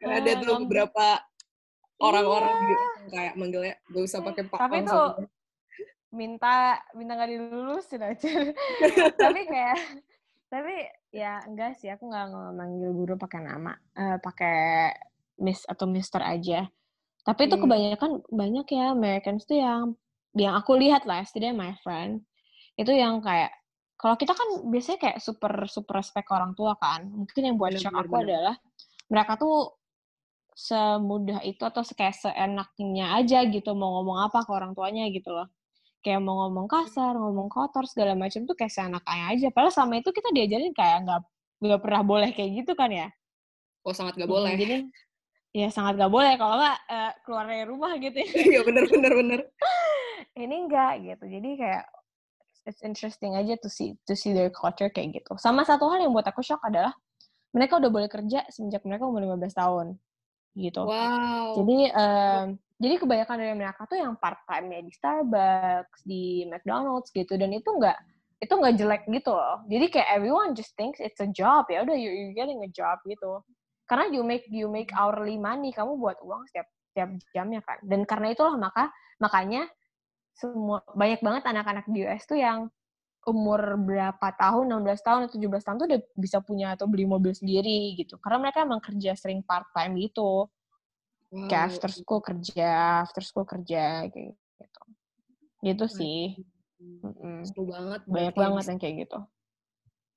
Karena ada tuh beberapa orang-orang iya. gitu kayak manggilnya gak usah pakai pak. Tapi tuh minta minta nggak dilulusin aja. [laughs] tapi kayak tapi ya enggak sih aku nggak manggil guru pakai nama, uh, pakai miss atau mister aja. Tapi itu hmm. kebanyakan banyak ya Americans tuh yang yang aku lihat lah, setidaknya my friend itu yang kayak kalau kita kan biasanya kayak super super respect orang tua kan. Mungkin yang buat shock aku adalah mereka tuh semudah itu atau kayak seenaknya aja gitu mau ngomong apa ke orang tuanya gitu loh. Kayak mau ngomong kasar ngomong kotor segala macam tuh kayak seenaknya aja. Padahal sama itu kita diajarin kayak nggak nggak pernah boleh kayak gitu kan ya? Oh sangat nggak boleh. jadi ya sangat nggak boleh. Kalau nggak uh, keluar dari rumah gitu ya. Iya bener bener bener. [laughs] Ini enggak gitu. Jadi kayak it's interesting aja to see to see their culture kayak gitu. Sama satu hal yang buat aku shock adalah mereka udah boleh kerja semenjak mereka umur 15 tahun gitu. Wow. Jadi um, jadi kebanyakan dari mereka tuh yang part time ya di Starbucks, di McDonald's gitu dan itu enggak itu nggak jelek gitu loh. Jadi kayak everyone just thinks it's a job ya udah you're, you're getting a job gitu. Karena you make you make hourly money, kamu buat uang setiap setiap jamnya kan. Dan karena itulah maka makanya semua banyak banget anak-anak di US tuh yang umur berapa tahun, 16 tahun atau 17 tahun tuh udah bisa punya atau beli mobil sendiri gitu. Karena mereka emang kerja sering part time gitu. Wow. Kayak after school kerja, after school kerja kayak gitu. Gitu sih. Mm Seru banget. Banyak banget yang kayak gitu.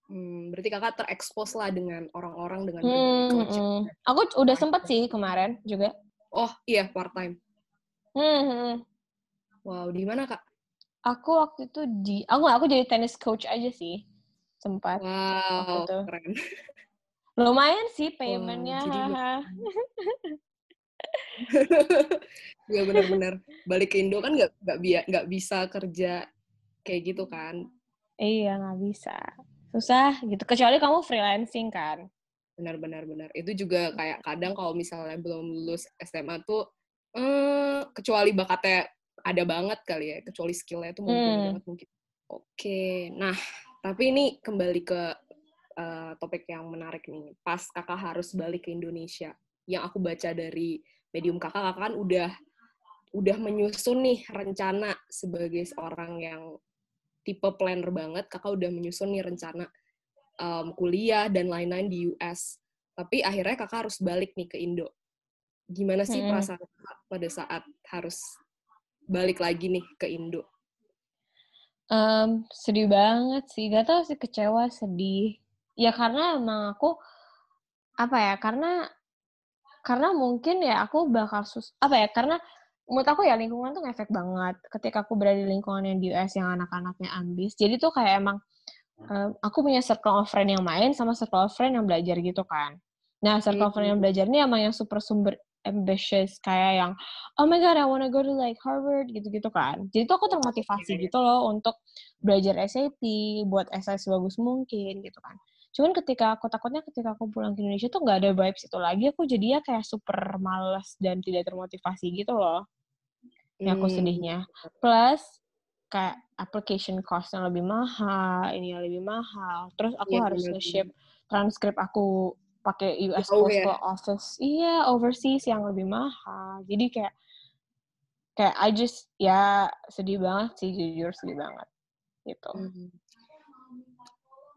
Hmm, berarti kakak terekspos lah dengan orang-orang dengan hmm, hmm. Aku udah sempet sih kemarin juga. Oh iya part time. Hmm, hmm. Wow, di mana kak? Aku waktu itu di aku aku jadi tennis coach aja sih sempat. Wow, itu. keren. Lumayan sih paymentnya. Wow, [laughs] ya benar-benar balik ke Indo kan nggak nggak bi nggak bisa kerja kayak gitu kan? Iya nggak bisa, susah gitu. Kecuali kamu freelancing kan? Benar-benar benar. Itu juga kayak kadang kalau misalnya belum lulus SMA tuh, eh, kecuali bakatnya ada banget kali ya kecuali skillnya itu mungkin hmm. banget mungkin. Oke nah tapi ini kembali ke uh, topik yang menarik nih. Pas kakak harus balik ke Indonesia yang aku baca dari medium kakak kakak kan udah udah menyusun nih rencana sebagai seorang yang tipe planner banget. Kakak udah menyusun nih rencana um, kuliah dan lain-lain di US tapi akhirnya kakak harus balik nih ke Indo. Gimana sih hmm. perasaan kakak pada saat harus balik lagi nih ke Indo? Um, sedih banget sih, gak tau sih kecewa, sedih. Ya karena emang aku apa ya? Karena karena mungkin ya aku bakal sus apa ya? Karena menurut aku ya lingkungan tuh ngefek banget. Ketika aku berada di lingkungan yang di US yang anak-anaknya ambis, jadi tuh kayak emang um, aku punya circle of friend yang main sama circle of friend yang belajar gitu kan. Nah, circle of friend yang belajar ini emang yang super sumber ambitious kayak yang oh my god I wanna go to like Harvard gitu-gitu kan. Jadi tuh aku termotivasi gitu loh untuk belajar SAT buat essay sebagus mungkin gitu kan. Cuman ketika aku takutnya ketika aku pulang ke Indonesia tuh nggak ada vibes itu lagi aku jadinya kayak super males dan tidak termotivasi gitu loh. Yang aku Hmm. sedihnya. plus kayak application cost yang lebih mahal ini yang lebih mahal. Terus aku Iya, harus nge-ship transkrip aku pakai US ya? Postal Office iya overseas yang lebih mahal jadi kayak kayak I just ya sedih banget sih jujur sedih banget gitu Hmm.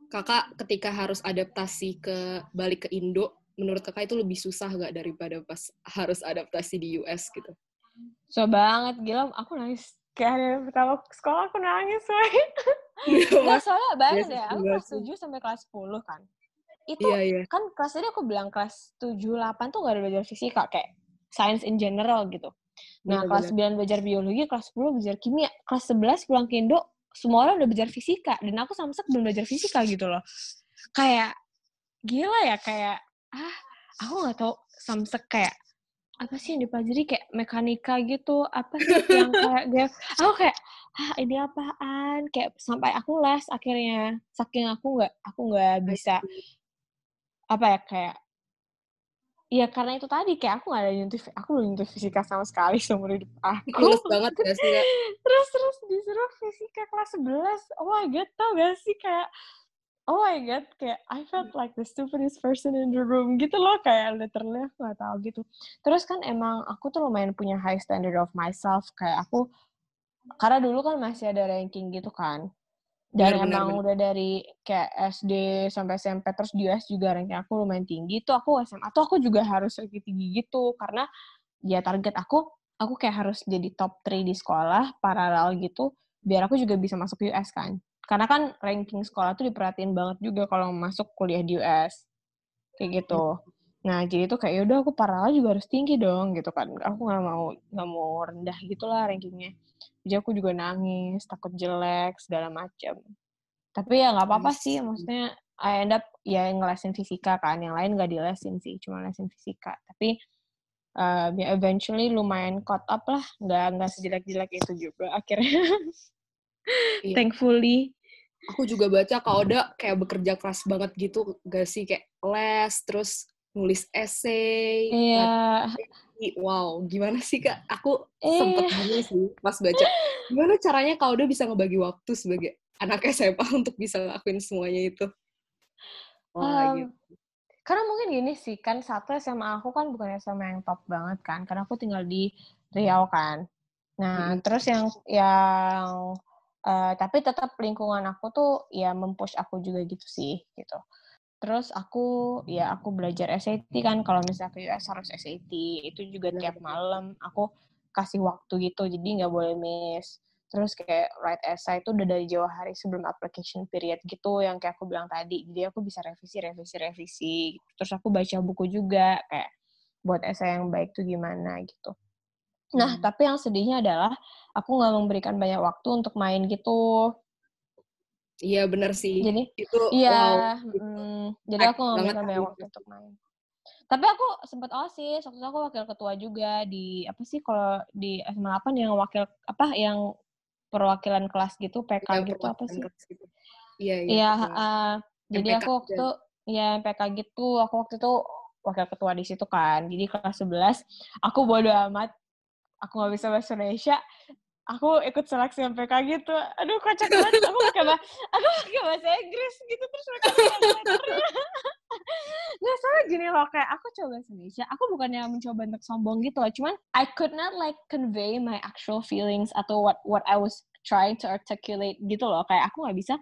Kakak ketika harus adaptasi ke balik ke Indo, menurut kakak itu lebih susah nggak daripada pas harus adaptasi di US gitu? so banget gila aku nangis kayak hari pertama sekolah aku nangis [laughs] woy. Nggak, Mas, soalnya banget Iya, ya aku iya kelas sih. 7 sampai kelas 10 kan itu iya iya. kan kelas tadi aku bilang kelas 7 8 tuh gak ada belajar fisika kayak science in general gitu. Nah, kelas 9 belajar biologi, kelas 10 belajar kimia, kelas 11 pulang ke Indo semua orang udah belajar fisika dan aku samsek belum belajar fisika gitu loh. Kayak gila ya kayak ah aku nggak tahu samsek kayak apa sih yang dipelajari kayak mekanika gitu apa sih yang kayak dia aku kayak ah ini apaan kayak sampai aku les akhirnya saking aku nggak aku nggak bisa apa ya kayak Iya karena itu tadi kayak aku gak ada nyentuh aku belum nyentuh fisika sama sekali seumur hidup aku. Males banget gak sih kak? [laughs] terus terus disuruh fisika kelas 11. Oh my god, tau gak sih kayak oh my god kayak I felt like the stupidest person in the room gitu loh kayak literally aku gak tahu gitu. Terus kan emang aku tuh lumayan punya high standard of myself kayak aku karena dulu kan masih ada ranking gitu kan. Dan Benar, benar, emang benar. udah dari kayak SD sampai SMP terus di US juga ranking aku lumayan tinggi. Tuh aku SMA tuh aku juga harus ranking tinggi gitu karena ya target aku aku kayak harus jadi top 3 di sekolah paralel gitu biar aku juga bisa masuk US kan. Karena kan ranking sekolah tuh diperhatiin banget juga kalau masuk kuliah di US. Kayak gitu. Nah, jadi tuh kayak yaudah aku paralel juga harus tinggi dong gitu kan. Aku nggak mau nggak mau rendah gitulah rankingnya. Jadi aku juga nangis, takut jelek segala macam. Tapi ya nggak apa-apa Yes. sih, maksudnya I end up ya ngelesin fisika kan, yang lain nggak dilesin sih, cuma lesin fisika. Tapi uh, ya eventually lumayan caught up lah, nggak nggak sejelek-jelek itu juga [laughs] akhirnya. Iya. Thankfully. Aku juga baca Kak Oda kayak bekerja keras banget gitu, gak sih? Kayak les, terus nulis essay. Iya. Wow, gimana sih Kak? Aku Eh. sempet bingung sih pas baca. Gimana caranya Kak Oda bisa ngebagi waktu sebagai anak SMA [laughs] untuk bisa ngelakuin semuanya itu? Wah, Um, gitu. Karena mungkin gini sih, kan satu SMA aku kan bukan SMA yang top banget kan, karena aku tinggal di Riau kan. Nah, Mm-mm. terus yang yang eh, tapi tetap lingkungan aku tuh ya mempush aku juga gitu sih, gitu. Terus aku ya aku belajar SAT kan, kalau misalnya ke US harus SAT, itu juga Benar, tiap malam aku kasih waktu gitu, jadi nggak boleh miss. Terus kayak write essay itu udah dari jauh hari sebelum application period gitu, yang kayak aku bilang tadi. Jadi aku bisa revisi, revisi, revisi. Terus aku baca buku juga, kayak buat essay yang baik tuh gimana gitu. Nah, Hmm. tapi yang sedihnya adalah aku nggak memberikan banyak waktu untuk main gitu. Iya bener sih. Jadi, itu wow. iya, gitu. mm, jadi aku nggak kali banyak itu. waktu untuk main. Tapi aku sempat OSIS, waktu itu aku wakil ketua juga di apa sih kalau di SMA 8 yang wakil apa yang perwakilan kelas gitu, PK Iya, gitu apa sih? gitu. Iya, iya. Iya, heeh. jadi aku waktu itu ya MPK gitu, aku waktu itu wakil ketua di situ kan. Jadi kelas 11, aku bodo amat, aku nggak bisa bahasa Indonesia, aku ikut seleksi MPK gitu. Aduh, kocak banget. Aku pakai bah aku pakai bahasa Inggris gitu terus mereka. Nggak salah gini loh, kayak aku coba bahasa Indonesia, aku bukannya mencoba untuk sombong gitu loh, cuman I could not like convey my actual feelings atau what what I was trying to articulate gitu loh, kayak aku nggak bisa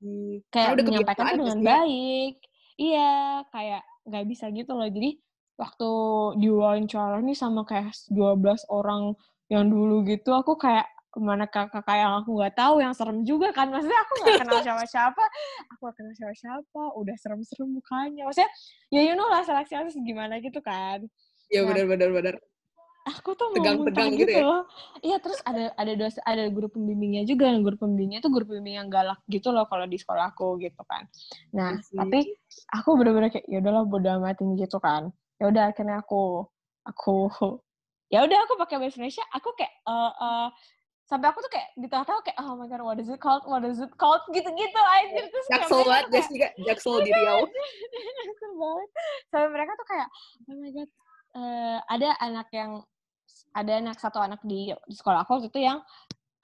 Hmm, kayak udah menyampaikan nggak dengan Kak? baik. Iya, kayak nggak bisa gitu loh. Jadi waktu diwawancara nih sama kayak 12 orang yang dulu gitu, aku kayak mana kakak yang aku nggak tahu yang serem juga kan. Maksudnya aku nggak kenal [laughs] siapa-siapa, aku nggak kenal siapa-siapa, udah serem-serem mukanya. Maksudnya ya you know lah seleksi harus gimana gitu kan. Iya Nah, benar benar benar. aku tuh mau muntah Tegang-tegang gitu, gitu ya? Iya, terus ada ada dosen, ada guru pembimbingnya juga. Yang guru pembimbingnya tuh guru pembimbing yang galak gitu loh kalau di sekolah aku gitu kan. Nah, Iya sih. tapi aku bener-bener kayak ya udahlah bodo amatin gitu kan. Ya udah akhirnya aku aku ya udah aku pakai bahasa Indonesia, aku kayak eh eh, sampai aku tuh kayak di tengah-tengah kayak oh my god what is it called? What is it called? Gitu-gitu aja terus [laughs] jaksel banget Jessica jaksel di Riau sampai mereka tuh kayak oh my god uh, ada anak yang ada anak satu anak di, di sekolah aku waktu itu yang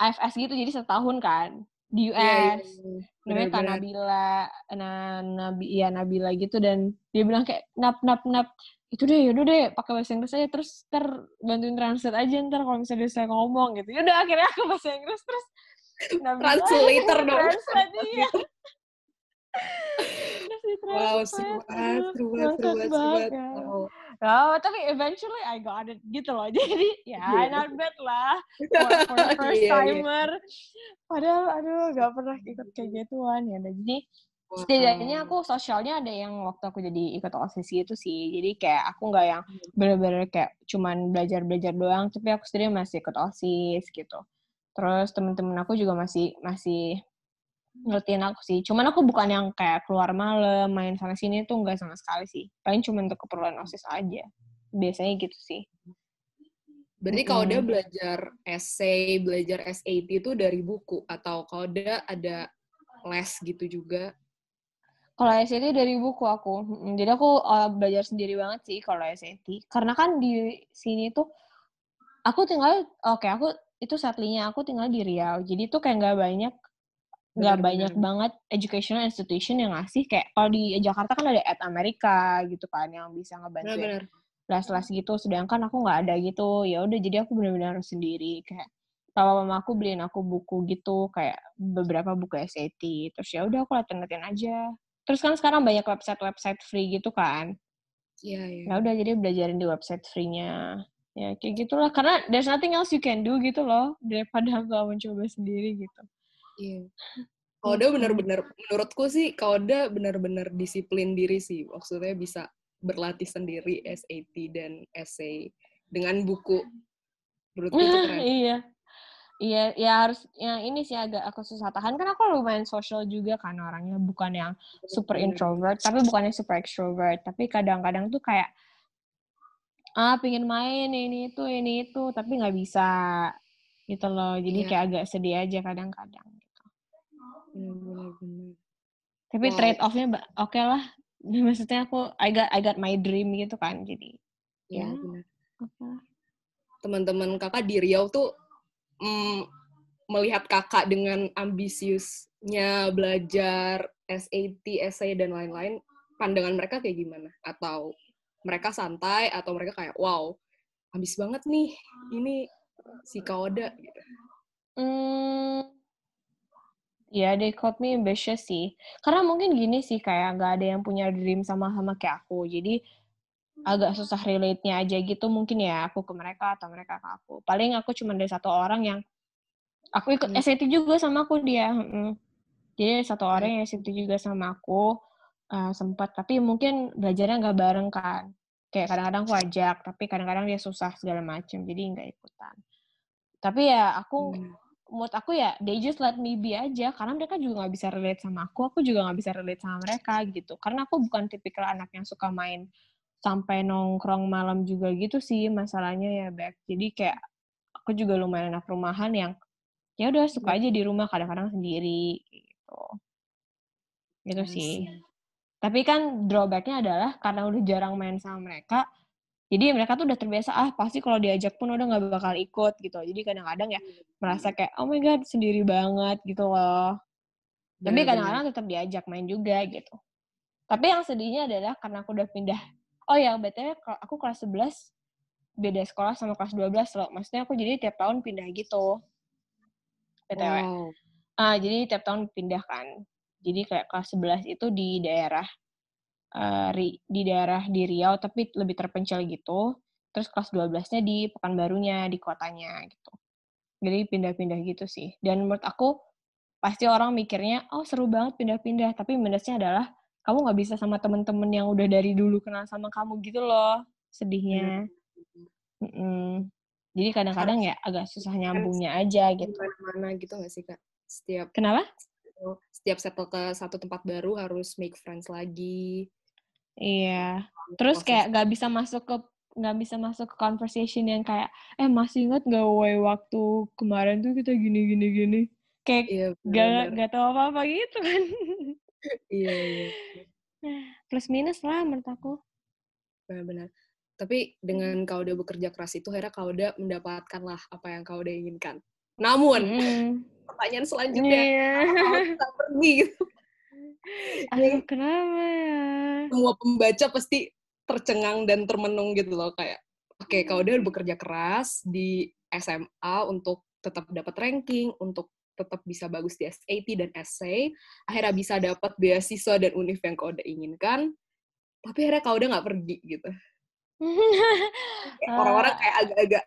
AFS gitu jadi setahun kan di US yeah, yeah. namanya Kak Nabila nah, Nabi ya Nabila gitu dan dia bilang kayak nap nap nap itu deh yaudah deh pakai bahasa Inggris aja terus ntar bantuin translate aja ntar kalau misalnya saya ngomong gitu yaudah akhirnya aku bahasa Inggris terus translator dong translate iya wow seru banget seru banget seru banget oh. Tapi eventually I got it gitu loh. [laughs] Jadi ya yeah. not bad lah for, for the [laughs] first yeah, timer. Yeah. Padahal aduh gak pernah ikut kayak gituan ya. Jadi. Setidaknya aku sosialnya ada yang waktu aku jadi ikut OSIS gitu sih. Jadi kayak aku nggak yang bener-bener kayak cuman belajar-belajar doang, tapi aku sendiri masih ikut OSIS gitu. Terus temen-temen aku juga masih masih ngertiin aku sih. Cuman aku bukan yang kayak keluar malam, main sana sini tuh enggak sama sekali sih. Paling cuma untuk keperluan OSIS aja. Biasanya gitu sih. Berarti kalau udah belajar essay, belajar SAT itu dari buku atau kalau udah ada les gitu juga? Kalau SAT dari buku aku. Jadi aku uh, belajar sendiri banget sih kalau SAT. Karena kan di sini tuh aku tinggal oke okay, aku itu satlinya aku tinggal di Riau. Jadi tuh kayak nggak banyak nggak banyak banget educational institution yang ngasih. Kayak kalau di Jakarta kan ada Ed Amerika gitu kan yang bisa ngebantu les-les gitu. Sedangkan aku nggak ada gitu. Ya udah jadi aku benar-benar harus sendiri. Kayak papa mama aku beliin aku buku gitu kayak beberapa buku SAT terus ya udah aku latihan-latihan aja terus kan sekarang banyak website-website free gitu kan iya iya ya udah jadi belajarin di website free-nya ya kayak gitulah karena there's nothing else you can do gitu loh daripada [laughs] aku mencoba sendiri gitu Iya. Kauda benar-benar menurutku sih Kauda benar-benar disiplin diri sih. Maksudnya bisa berlatih sendiri SAT dan essay dengan buku. Menurutku itu [laughs] keren. iya. Iya, ya harus yang ini sih agak aku susah tahan. Kan aku lumayan social juga kan orangnya bukan yang super introvert tapi bukannya super extrovert. Tapi kadang-kadang tuh kayak ah pingin main ini itu ini itu tapi nggak bisa gitu loh. Jadi yeah. kayak agak sedih aja kadang-kadang benar-benar tapi wow. trade offnya oke okay lah. [laughs] Maksudnya aku I got I got my dream gitu kan jadi ya, ya benar okay. teman-teman kakak di Riau tuh mm, melihat kakak dengan ambisiusnya belajar SAT, essay dan lain-lain pandangan mereka kayak gimana atau mereka santai atau mereka kayak wow ambis banget nih ini si Kaoda gitu. Hmm, Ya, yeah, they called me ambitious sih. Karena mungkin gini sih, kayak nggak ada yang punya dream sama-sama kayak aku. Jadi, agak susah relate-nya aja gitu mungkin ya, aku ke mereka atau mereka ke aku. Paling aku cuma dari satu orang yang, aku ikut hmm. SAT juga sama aku dia. Hmm. Jadi, satu orang yang SAT juga sama aku, uh, sempat. Tapi mungkin belajarnya nggak bareng kan. Kayak kadang-kadang aku ajak, tapi kadang-kadang dia susah segala macem, jadi nggak ikutan. Tapi ya, aku... Hmm menurut aku ya they just let me be aja karena mereka juga nggak bisa relate sama aku aku juga nggak bisa relate sama mereka gitu karena aku bukan tipikal anak yang suka main sampai nongkrong malam juga gitu sih masalahnya ya Bek jadi kayak aku juga lumayan anak rumahan yang ya udah suka aja di rumah kadang-kadang sendiri gitu. Gitu sih. tapi kan drawbacknya adalah karena udah jarang main sama mereka jadi mereka tuh udah terbiasa ah pasti kalau diajak pun udah nggak bakal ikut gitu. Jadi kadang-kadang ya merasa kayak oh my god sendiri banget gitu loh. Tapi kadang-kadang tetap diajak main juga gitu. Tapi yang sedihnya adalah karena aku udah pindah oh ya btw aku kelas 11 beda sekolah sama kelas 12 loh maksudnya aku jadi tiap tahun pindah gitu btw wow. ah jadi tiap tahun pindah kan jadi kayak kelas 11 itu di daerah uh, di daerah di Riau tapi lebih terpencil gitu. Terus kelas 12-nya di Pekanbarunya, di kotanya gitu. Jadi pindah-pindah gitu sih. Dan menurut aku pasti orang mikirnya, oh seru banget pindah-pindah. Tapi minusnya adalah kamu nggak bisa sama temen-temen yang udah dari dulu kenal sama kamu gitu loh. Sedihnya. Mm -mm. Jadi kadang-kadang ya agak susah nyambungnya aja gitu. Mana gitu nggak sih kak? Setiap Kenapa? Setiap settle ke satu tempat baru harus make friends lagi. Iya. Terus kayak gak bisa masuk ke nggak bisa masuk ke conversation yang kayak eh masih ingat nggak way waktu kemarin tuh kita gini gini gini kayak Iya, gak gak tahu apa apa gitu kan [laughs] Iya, iya. plus minus lah menurut aku Benar-benar. Tapi dengan kau udah bekerja keras itu, akhirnya kau udah mendapatkan lah apa yang kau udah inginkan. Namun, Mm. pertanyaan selanjutnya, Iya. kau bisa pergi gitu. Aduh, kenapa ya? Semua pembaca pasti tercengang dan termenung gitu loh. Kayak, oke, kau udah bekerja keras di SMA untuk tetap dapat ranking, untuk tetap bisa bagus di SAT dan essay, akhirnya bisa dapat beasiswa dan univ yang kau udah inginkan, tapi akhirnya kau udah nggak pergi gitu. [laughs] Orang-orang kayak agak-agak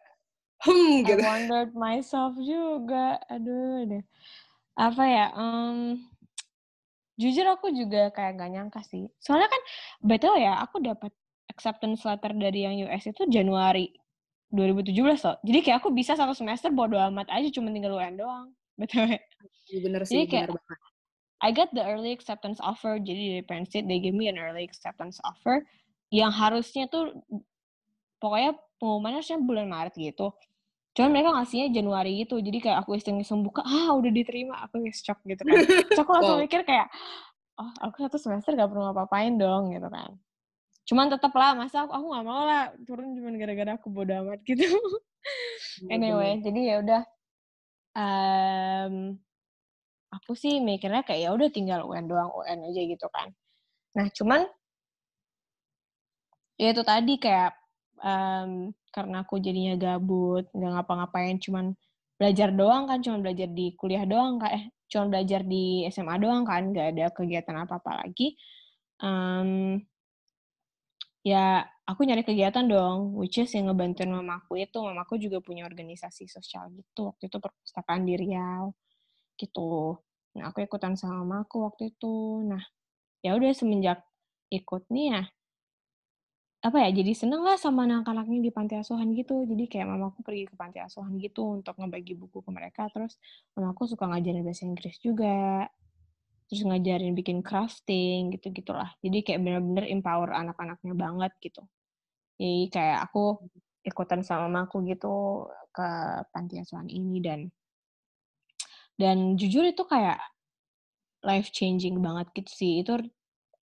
hmm I gitu. wondered myself juga. Aduh deh. Apa ya? em, jujur aku juga kayak gak nyangka sih. Soalnya kan betul ya, aku dapat acceptance letter dari yang US itu Januari 2017 loh. Jadi kayak aku bisa satu semester bodo amat aja, cuma tinggal UN doang. Betul ya? Iya, Bener Jadi sih, kayak bener banget. I got the early acceptance offer. Jadi dari Penn State, they give me an early acceptance offer. Yang harusnya tuh, pokoknya pengumumannya harusnya bulan Maret gitu. Cuman mereka ngasihnya Januari gitu. Jadi kayak aku iseng-iseng buka, ah udah diterima. Aku shock gitu kan. [laughs] Terus aku langsung mikir kayak, oh aku satu semester gak perlu ngapa-ngapain dong gitu kan. Cuman tetep lah, masa aku, aku gak mau lah turun cuma gara-gara aku bodo amat gitu. Iya, [laughs] anyway, jadi ya udah. Em, aku sih mikirnya kayak ya udah tinggal UN doang, UN aja gitu kan. Nah, cuman ya itu tadi kayak em, karena aku jadinya gabut, nggak ngapa-ngapain, cuman belajar doang kan, cuman belajar di kuliah doang kan, eh, cuman belajar di SMA doang kan, nggak ada kegiatan apa-apa lagi. Em, ya aku nyari kegiatan dong, which is yang ngebantuin mamaku itu, mamaku juga punya organisasi sosial gitu, waktu itu perpustakaan di Riau, gitu. Nah, aku ikutan sama mamaku waktu itu. Nah, ya udah semenjak ikut nih ya, apa ya, jadi seneng lah sama anak-anaknya di panti asuhan gitu. Jadi kayak mamaku pergi ke panti asuhan gitu untuk ngebagi buku ke mereka, terus mamaku suka ngajarin bahasa Inggris juga, terus ngajarin bikin crafting, gitu-gitulah. Jadi kayak bener-bener empower anak-anaknya banget gitu. Jadi kayak aku ikutan sama mamaku gitu ke panti asuhan ini dan dan jujur itu kayak life changing banget gitu sih. Itu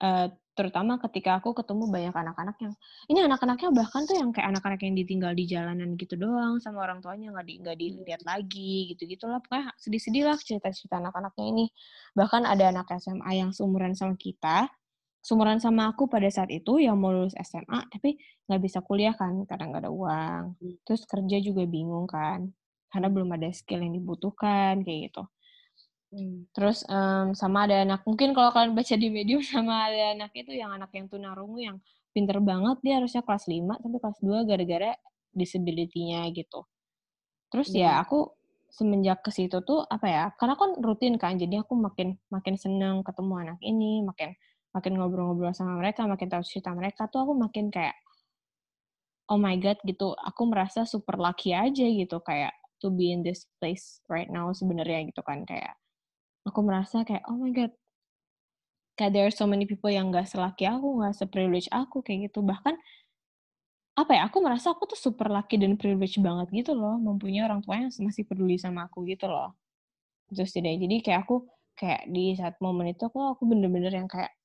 eh, terutama ketika aku ketemu banyak anak-anak yang ini anak-anaknya bahkan tuh yang kayak anak-anak yang ditinggal di jalanan gitu doang sama orang tuanya nggak di nggak dilihat lagi gitu gitulah pokoknya sedih-sedih lah cerita-cerita anak-anaknya ini bahkan ada anak SMA yang seumuran sama kita seumuran sama aku pada saat itu yang mau lulus SMA tapi nggak bisa kuliah kan karena nggak ada uang terus kerja juga bingung kan karena belum ada skill yang dibutuhkan kayak gitu Hmm. Terus em, sama ada anak, mungkin kalau kalian baca di medium [laughs] sama ada anak itu yang anak yang tunarungu yang pinter banget, dia harusnya kelas 5 tapi kelas 2 gara-gara disability-nya gitu. Terus ya Hmm. aku semenjak ke situ tuh apa ya? Karena kan rutin kan, jadi aku makin makin seneng ketemu anak ini, makin makin ngobrol-ngobrol sama mereka, makin tahu cerita mereka tuh aku makin kayak oh my god gitu. Aku merasa super lucky aja gitu kayak to be in this place right now sebenarnya gitu kan kayak aku merasa kayak oh my god kayak there are so many people yang gak selaki aku, gak se-privilege aku kayak gitu. Bahkan apa ya, aku merasa aku tuh super lucky dan privilege banget gitu loh, mempunyai orang tua yang masih peduli sama aku gitu loh. Terus jadi jadi kayak aku kayak di saat momen itu aku aku bener-bener yang kayak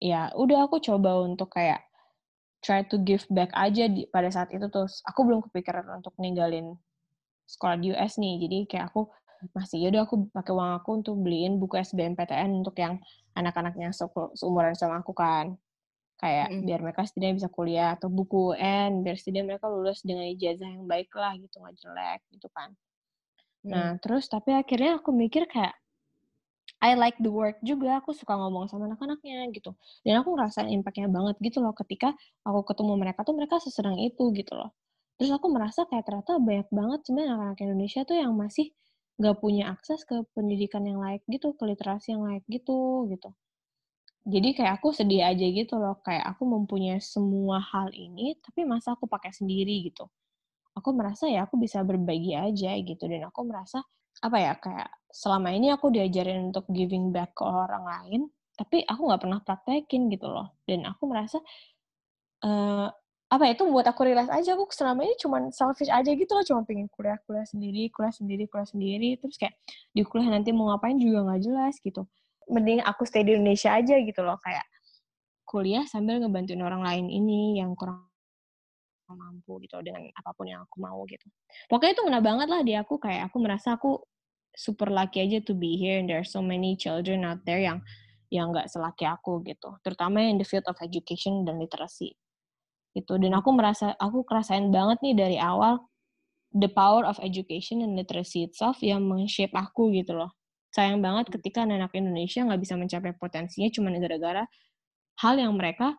ya udah aku coba untuk kayak try to give back aja di pada saat itu terus aku belum kepikiran untuk ninggalin sekolah di US nih. Jadi kayak aku masih yaudah aku pakai uang aku untuk beliin buku SBMPTN untuk yang anak-anak yang se- seumuran sama aku kan kayak Mm-mm. biar mereka setidaknya bisa kuliah atau buku UN biar setidaknya mereka lulus dengan ijazah yang baik lah gitu nggak jelek gitu kan nah terus tapi akhirnya aku mikir kayak I like the work juga aku suka ngomong sama anak-anaknya gitu. Dan aku ngerasain impactnya banget gitu loh ketika aku ketemu mereka tuh mereka sesenang itu gitu loh. Terus aku merasa kayak ternyata banyak banget sebenarnya anak-anak Indonesia tuh yang masih nggak punya akses ke pendidikan yang layak gitu ke literasi yang layak gitu gitu. Jadi kayak aku sedih aja gitu loh kayak aku mempunyai semua hal ini tapi masa aku pakai sendiri gitu. Aku merasa ya aku bisa berbagi aja gitu. Dan aku merasa apa ya kayak selama ini aku diajarin untuk giving back ke orang lain tapi aku nggak pernah praktekin gitu loh. Dan aku merasa eh apa ya, itu buat aku realize aja aku selama ini cuman selfish aja gitu loh cuma pengen kuliah kuliah sendiri kuliah sendiri kuliah sendiri terus kayak di kuliah nanti mau ngapain juga nggak jelas gitu. Mending aku stay di Indonesia aja gitu loh kayak kuliah sambil ngebantuin orang lain ini yang kurang mampu gitu dengan apa pun yang aku mau gitu. Pokoknya itu ngena banget lah di aku kayak aku merasa aku super lucky aja to be here and there are so many children out there yang yang nggak selaki aku gitu. Terutama in the field of education dan literasi gitu. Dan aku merasa aku kerasain banget nih dari awal the power of education and literacy itself yang men-shape aku gitu loh. Sayang banget ketika anak Indonesia nggak bisa mencapai potensinya cuma gara-gara hal yang mereka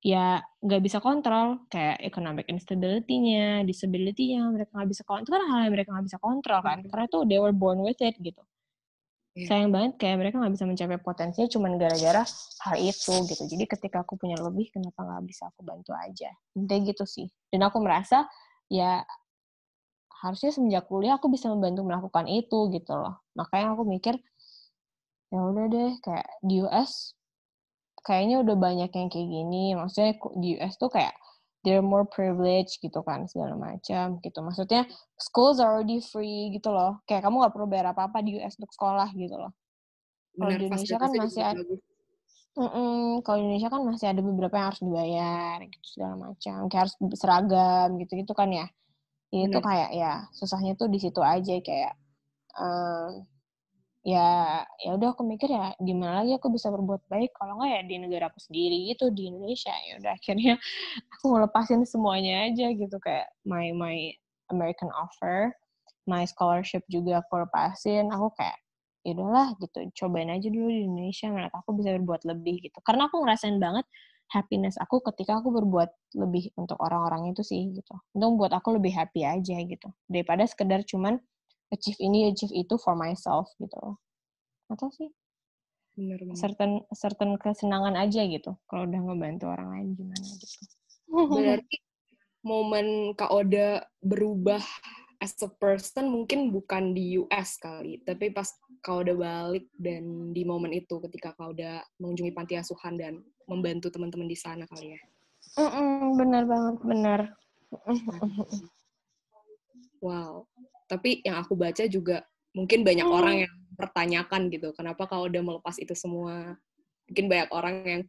ya nggak bisa kontrol. Kayak economic instability-nya, disability-nya mereka nggak bisa kontrol itu kan hal yang mereka nggak bisa kontrol kan. Karena tuh they were born with it gitu. Yeah. sayang banget kayak mereka nggak bisa mencapai potensinya cuma gara-gara hal itu gitu. Jadi ketika aku punya lebih kenapa nggak bisa aku bantu aja? Intinya gitu sih. Dan aku merasa ya harusnya semenjak kuliah aku bisa membantu melakukan itu gitu loh. Makanya aku mikir ya udah deh kayak di US kayaknya udah banyak yang kayak gini. Maksudnya di US tuh kayak they're more privileged gitu kan segala macam gitu. Maksudnya schools are already free gitu loh. Kayak kamu nggak perlu bayar apa apa di US untuk sekolah gitu loh. Kalau di Indonesia kan masih ada mm -mm, kalau di Indonesia kan masih ada beberapa yang harus dibayar gitu segala macam. Kayak harus seragam gitu gitu kan ya. Itu kayak ya susahnya tuh di situ aja kayak um, ya ya udah aku mikir ya gimana lagi aku bisa berbuat baik kalau nggak ya di negara aku sendiri gitu di Indonesia. Ya udah akhirnya [laughs] aku ngelepasin semuanya aja gitu kayak my my American offer my scholarship juga aku lepasin. Aku kayak ya gitu cobain aja dulu di Indonesia menurut aku bisa berbuat lebih gitu. Karena aku ngerasain banget happiness aku ketika aku berbuat lebih untuk orang-orang itu sih gitu. Untuk buat aku lebih happy aja gitu daripada sekedar cuman achieve ini achieve itu for myself gitu atau sih bener, bener. certain certain kesenangan aja gitu kalau udah ngebantu orang lain gimana gitu berarti momen Kak Oda berubah as a person mungkin bukan di US kali, tapi pas kau udah balik dan di momen itu ketika kau udah mengunjungi panti asuhan dan membantu teman-teman di sana kali ya. Mm -mm, benar banget, benar. Wow tapi yang aku baca juga mungkin banyak hmm. orang yang pertanyakan gitu kenapa kau udah melepas itu semua mungkin banyak orang yang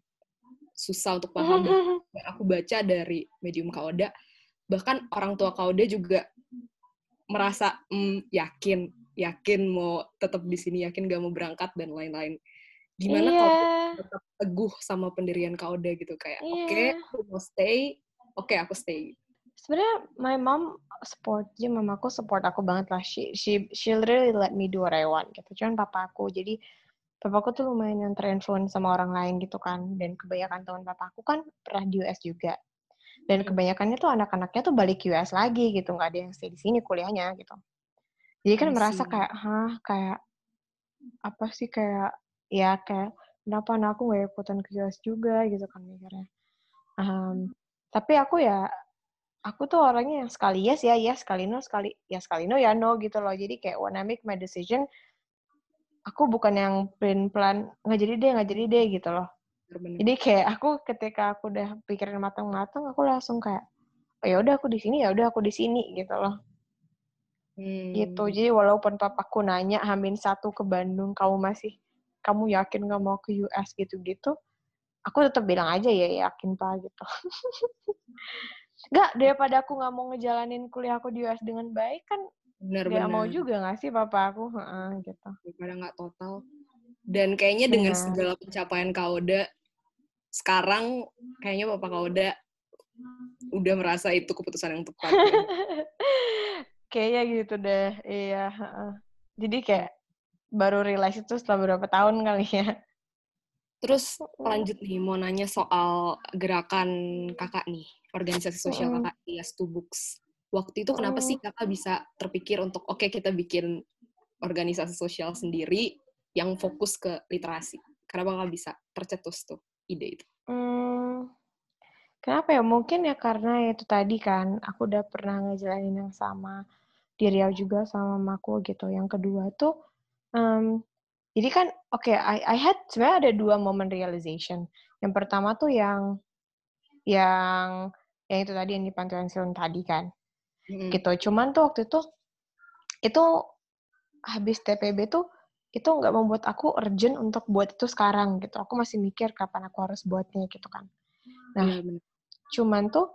susah untuk paham hmm. yang aku baca dari medium Kauda bahkan orang tua Kauda juga merasa mm, yakin yakin mau tetap di sini yakin gak mau berangkat dan lain-lain gimana yeah. kau tetap teguh sama pendirian Kauda gitu kayak yeah. oke okay, aku mau stay oke okay, aku stay sebenarnya my mom support dia mamaku support aku banget lah. She she she really let me do what I want gitu. Cuman papa aku jadi papaku tuh lumayan yang terinfluence sama orang lain gitu kan. Dan kebanyakan teman papaku kan pernah di US juga. Dan hmm. kebanyakannya tuh anak-anaknya tuh balik US lagi gitu. Nggak ada yang stay di sini kuliahnya gitu. Jadi kan merasa kayak hah kayak apa sih kayak ya kayak kenapa anak aku gak ikutan ke US juga? gitu kan mikirnya. Um, tapi aku ya aku tuh orangnya yang sekali yes ya yes, sekali no sekali ya sekali no ya no gitu loh. Jadi kayak when I make my decision, aku bukan yang plan plan nggak jadi deh nggak jadi deh gitu loh. Bener. Jadi kayak aku ketika aku udah pikirin matang-matang, aku langsung kayak oh ya udah aku di sini ya udah aku di sini gitu loh. Hmm. Gitu. Jadi walaupun papaku nanya hamin satu ke Bandung, kamu masih kamu yakin nggak mau ke US gitu-gitu, aku tetap bilang aja ya yakin pak gitu. [laughs] Gak, daripada aku nggak mau ngejalanin kuliah aku di US dengan baik kan bener, gak bener. mau juga nggak sih papa aku uh, gitu. Daripada nggak total. Dan kayaknya bener. dengan segala pencapaian Kauda sekarang kayaknya papa Kauda udah merasa itu keputusan yang tepat. Ya. [laughs] kayaknya gitu deh, iya. Jadi kayak baru realize itu setelah beberapa tahun kali ya. Terus lanjut nih, mau nanya soal gerakan kakak nih organisasi sosial mm. kakak di Yastu Books. Waktu itu kenapa mm. sih kakak bisa terpikir untuk oke okay, kita bikin organisasi sosial sendiri yang fokus ke literasi? Kenapa nggak bisa tercetus tuh ide itu? Hmm, kenapa ya? Mungkin ya karena itu tadi kan, aku udah pernah ngejalanin yang sama di Riau juga sama mamaku gitu. Yang kedua tuh, um, jadi kan oke, okay, I, I had sebenarnya ada dua momen realization. Yang pertama tuh yang yang yang itu tadi yang di pantai Silon tadi kan Mm-mm. gitu cuman tuh waktu itu itu habis TPB tuh itu nggak membuat aku urgent untuk buat itu sekarang gitu aku masih mikir kapan aku harus buatnya gitu kan Nah, bener. cuman tuh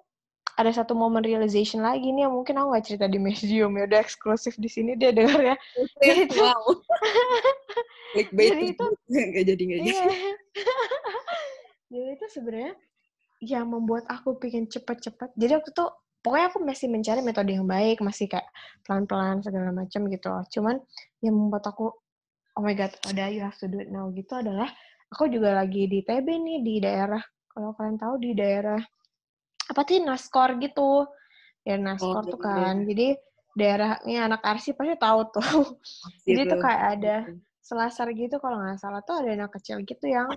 ada satu momen realization lagi nih yang mungkin aku nggak cerita di medium ya udah eksklusif di sini dia denger ya Jadi itu- wow. [laughs] Clickbait Jadi itu- [laughs] nggak jadi nggak jadi. Iya. Jadi [laughs] itu sebenarnya yang membuat aku pengen cepet-cepet. Jadi waktu itu pokoknya aku masih mencari metode yang baik, masih kayak pelan-pelan segala macam gitu. Cuman yang membuat aku oh my god, udah you have to do it now gitu adalah aku juga lagi di TB nih di daerah kalau kalian tahu di daerah apa sih Naskor gitu. Ya Naskor Oh, tuh iya. kan. Jadi daerahnya anak Arsi pasti tahu tuh. Jadi tuh kayak ada selasar gitu kalau nggak salah tuh ada anak kecil gitu yang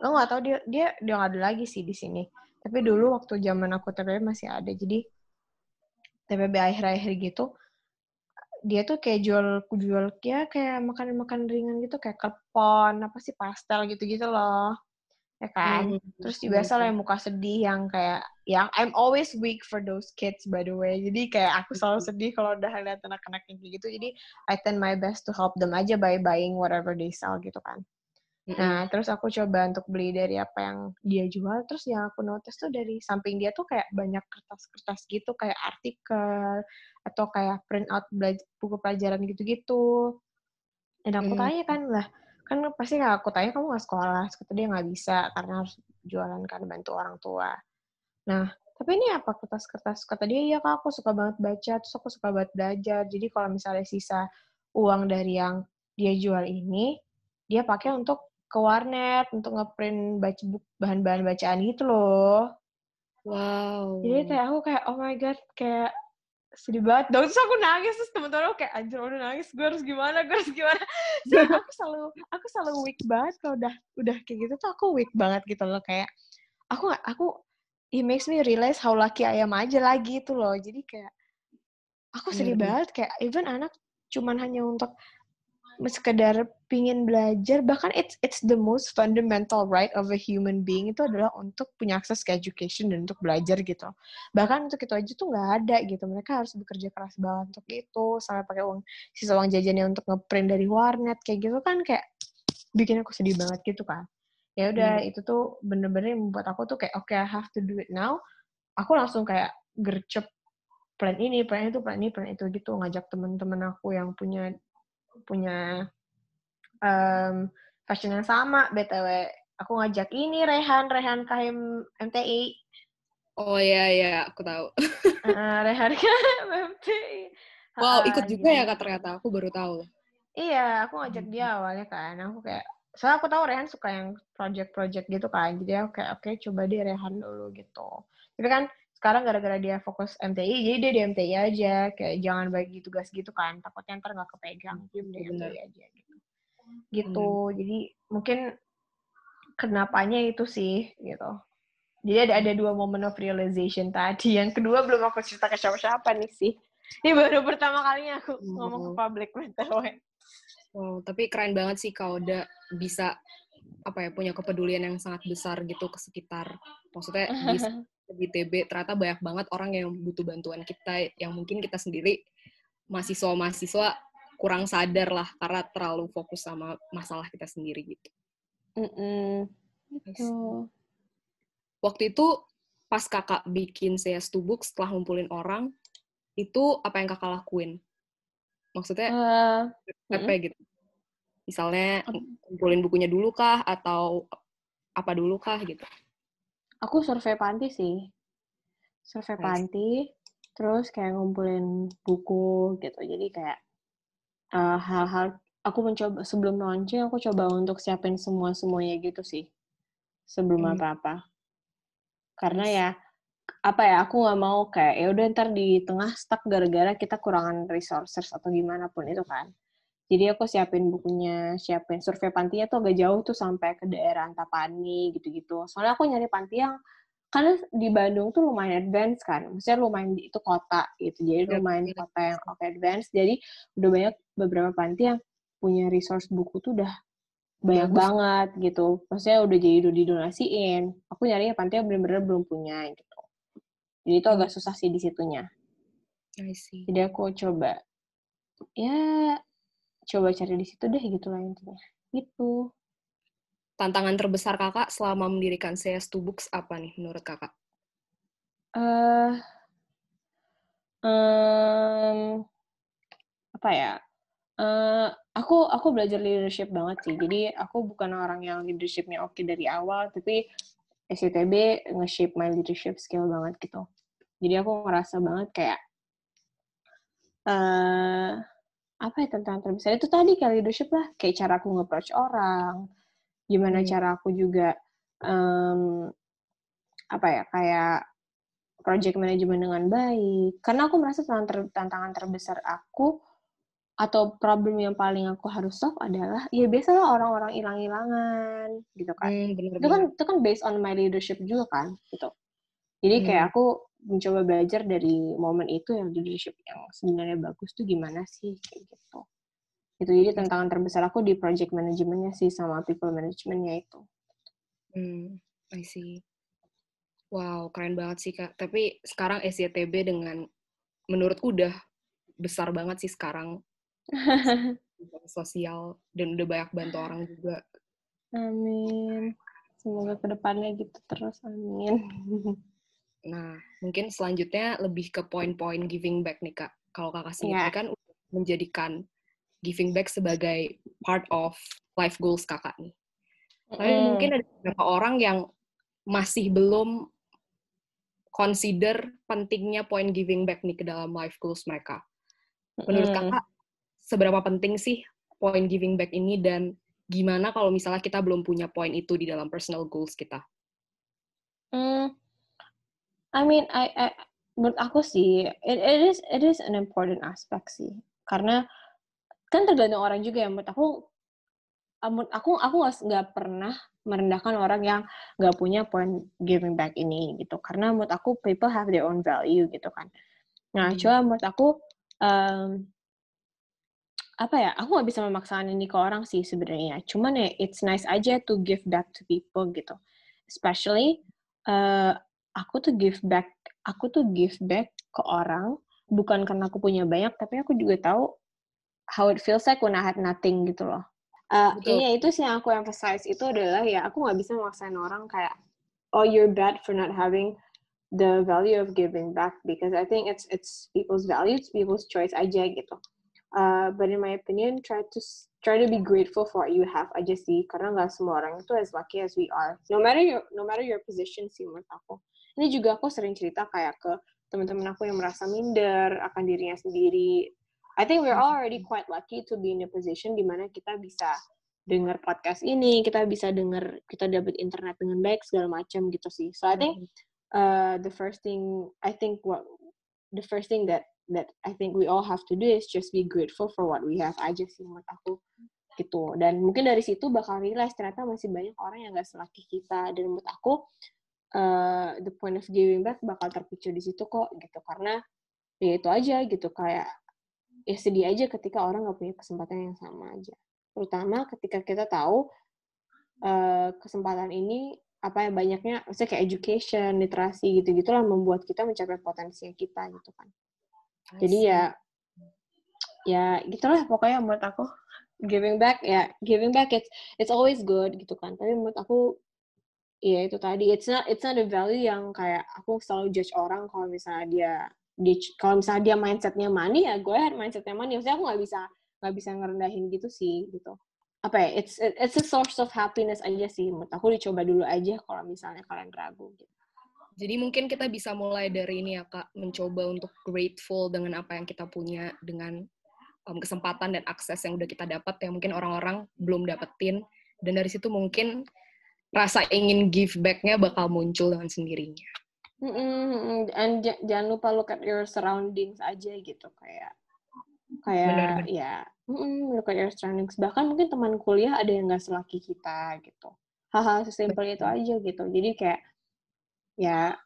lo nggak tahu dia dia dia nggak ada lagi sih di sini. Tapi dulu waktu zaman aku TPB masih ada. Jadi TPB akhir-akhir gitu dia tuh kayak jual jual ya kayak makan makan ringan gitu kayak klepon apa sih pastel gitu gitu loh. Ya kan? Hmm, Terus iya, biasa lah yang muka sedih yang kayak yang I'm always weak for those kids by the way. Jadi kayak aku selalu sedih kalau udah lihat anak-anak yang kayak gitu. Jadi I tend my best to help them aja by buying whatever they sell gitu kan. Mm-mm. Nah, terus aku coba untuk beli dari apa yang dia jual. Terus yang aku notice tuh dari samping dia tuh kayak banyak kertas-kertas gitu, kayak artikel atau kayak print out belaj- buku pelajaran gitu-gitu. Dan aku Hmm. tanya kan lah, kan pasti kalau aku tanya kamu nggak sekolah, terus dia nggak bisa karena harus jualan kan bantu orang tua. Nah, tapi ini apa kertas-kertas? Kata dia, iya kak, aku suka banget baca, terus aku suka banget belajar. Jadi kalau misalnya sisa uang dari yang dia jual ini, dia pakai untuk ke warnet, untuk ngeprint baca buk- bahan-bahan bacaan gitu loh. Wow. Jadi kayak aku kayak, oh my god, kayak sedih banget dong. Terus aku nangis, terus temen-temen aku kayak, anjir udah nangis, gue harus gimana, gue harus gimana. [laughs] Jadi aku selalu, aku selalu weak banget kalau udah, udah kayak gitu tuh aku weak banget gitu loh. Kayak, aku nggak- aku, it makes me realize how lucky I am aja lagi itu loh. Jadi kayak, aku sedih Bener. banget kayak, even anak cuman hanya untuk sekedar pingin belajar bahkan it's it's the most fundamental right of a human being itu adalah untuk punya akses ke education dan untuk belajar gitu. Bahkan untuk itu aja tuh nggak ada gitu. Mereka harus bekerja keras banget untuk itu sampai pakai uang sisa uang jajannya untuk ngeprint dari warnet kayak gitu kan kayak bikin aku sedih banget gitu kan. Ya udah itu tuh bener-bener membuat aku tuh kayak oke I have to do it now. Aku langsung kayak gercep plan ini plan itu plan ini plan itu gitu ngajak temen-temen aku yang punya punya um, fashion yang sama btw aku ngajak ini Rehan Rehan KM MTI Oh iya iya, aku tahu. [laughs] uh, Rehan KM MTI Wow, ikut juga ya kak ternyata. Aku baru tahu. Iya, aku ngajak dia awalnya kan. Aku kayak, soalnya aku tahu Rehan suka yang project-project gitu kan. Jadi aku kayak, oke coba deh Rehan dulu gitu. Tapi kan sekarang gara-gara dia fokus MTI, jadi dia di MTI aja. Kayak jangan bagi tugas gitu kan. Takutnya ntar nggak kepegang. Jadi di Bener. MTI aja gitu. Gitu. Jadi mungkin kenapanya itu sih gitu. Jadi ada ada dua momen of realization tadi. Yang kedua belum aku cerita ke siapa-siapa nih sih. Ini baru pertama kalinya aku ngomong ke publik BTW. Wow, tapi keren banget sih kak Oda bisa apa ya punya kepedulian yang sangat besar gitu ke sekitar. Maksudnya [laughs] di, di TB ternyata banyak banget orang yang butuh bantuan kita yang mungkin kita sendiri mahasiswa-mahasiswa kurang sadar lah karena terlalu fokus sama masalah kita sendiri gitu. Mm-mm. Gitu. Waktu itu pas kakak bikin CS Book setelah ngumpulin orang, itu apa yang kakak lakuin? Maksudnya Eh, apa gitu? Misalnya ngumpulin bukunya dulu kah atau apa dulu kah gitu? aku survei panti sih. Survei Nice. panti, terus kayak ngumpulin buku gitu. Jadi kayak eh, hal-hal aku mencoba sebelum launching aku coba untuk siapin semua semuanya gitu sih sebelum Hmm. apa-apa. Karena ya apa ya aku nggak mau kayak ya udah ntar di tengah stuck gara-gara kita kurangan resources atau gimana pun itu kan. Jadi aku siapin bukunya, siapin survei pantinya tuh agak jauh tuh sampai ke daerah Antapani gitu-gitu. Soalnya aku nyari panti yang karena di Bandung tuh lumayan advance kan, maksudnya lumayan di- itu kota gitu, jadi Iya, lumayan iya. kota yang oke advance. Jadi udah banyak beberapa panti yang punya resource buku tuh udah banyak Bagus. banget gitu. Maksudnya udah jadi udah didonasiin. Aku nyarinya panti yang bener-bener belum punya gitu. jadi itu agak susah sih di situnya I see. jadi aku coba ya coba cari di situ deh gitu lah intinya. Gitu. Tantangan terbesar kakak selama mendirikan CS2 Books apa nih menurut kakak? eh em, apa ya? Eh aku aku belajar leadership banget sih. Jadi aku bukan orang yang leadershipnya oke dari awal tapi SCTB nge-shape my leadership skill banget gitu. Jadi aku ngerasa banget kayak eh apa ya tantangan terbesar? Itu tadi kayak leadership lah. Kayak cara aku nge-approach orang. Gimana Hmm. cara aku juga em, apa ya kayak project management dengan baik. Karena aku merasa tantangan, ter- tantangan terbesar aku atau problem yang paling aku harus solve adalah ya biasalah orang-orang hilang-hilangan gitu kan. Hmm, itu kan itu kan based on my leadership juga kan gitu. Jadi Hmm. kayak aku mencoba belajar dari momen itu yang leadership yang sebenarnya bagus tuh gimana sih kayak gitu itu jadi tantangan terbesar aku di project manajemennya sih sama people managementnya itu Hmm, I see. Wow, keren banget sih kak. Tapi sekarang SCTB dengan menurutku udah besar banget sih sekarang [laughs] sosial dan udah banyak bantu orang juga. amin semoga ke depannya gitu terus amin [laughs] Nah, mungkin selanjutnya lebih ke poin-poin giving back nih kak. Kalau kakak sendiri Iya. kan menjadikan giving back sebagai part of life goals kakak nih. Tapi Mm. mungkin ada beberapa orang yang masih belum consider pentingnya poin giving back nih ke dalam life goals mereka. Menurut Mm. kakak, seberapa penting sih poin giving back ini dan gimana kalau misalnya kita belum punya poin itu di dalam personal goals kita? Mm, I mean, I, I, menurut aku sih, it, it is it is an important aspect sih, karena kan tergantung orang juga ya. Menurut aku, ah, menurut aku aku nggak pernah merendahkan orang yang nggak punya point giving back ini gitu, karena menurut aku people have their own value gitu kan. Nah, Hmm. cuma menurut aku em, apa ya? Aku nggak bisa memaksakan ini ke orang sih sebenarnya. Cuman ya, it's nice aja to give back to people gitu, especially eh, aku tuh give back aku tuh give back ke orang bukan karena aku punya banyak tapi aku juga tahu how it feels like when I had nothing gitu loh. Eh, Betul. ini itu sih yang aku emphasize. Itu adalah ya aku nggak bisa memaksain orang kayak oh you're bad for not having the value of giving back because I think it's it's people's values people's choice aja gitu. Uh, but in my opinion try to try to be grateful for what you have aja sih karena nggak semua orang itu as lucky as we are. No matter your no matter your position sih menurut aku ini juga aku sering cerita kayak ke teman-teman aku yang merasa minder akan dirinya sendiri. I think we're all already quite lucky to be in a position di mana kita bisa dengar podcast ini kita bisa dengar kita dapat internet dengan baik segala macam gitu sih. So I think uh, the first thing I think what the first thing that that I think we all have to do is just be grateful for what we have aja sih menurut aku gitu. Dan mungkin dari situ bakal realize ternyata masih banyak orang yang gak selaki kita. Dan menurut aku uh, the point of giving back bakal terpicu di situ kok gitu. Karena ya itu aja gitu. Kayak ya sedih aja ketika orang gak punya kesempatan yang sama aja. Terutama ketika kita tahu uh, kesempatan ini apa ya banyaknya maksudnya kayak education literasi gitu gitulah membuat kita mencapai potensi kita gitu kan. Jadi ya ya gitulah pokoknya menurut aku giving back ya giving back it's it's always good gitu kan. Tapi menurut aku ya itu tadi. It's not it's not a value yang kayak aku selalu judge orang kalau misalnya dia dia kalau misalnya dia mindsetnya money ya gue ahead mindsetnya money. Maksudnya aku nggak bisa nggak bisa ngerendahin gitu sih gitu. Apa ya it's it's a source of happiness aja sih. Menurut aku dicoba dulu aja kalau misalnya kalian ragu gitu. Jadi mungkin kita bisa mulai dari ini ya kak, mencoba untuk grateful dengan apa yang kita punya, dengan um, kesempatan dan akses yang udah kita dapat yang mungkin orang-orang belum dapetin. Dan dari situ mungkin rasa ingin give back-nya bakal muncul dengan sendirinya. Mm-mm, and j- jangan lupa look at your surroundings aja gitu kayak kayak Benar-benar. ya mm, look at your surroundings. Bahkan mungkin teman kuliah ada yang nggak selaki kita gitu. Hal-hal sesimpel itu aja gitu. Jadi kayak ya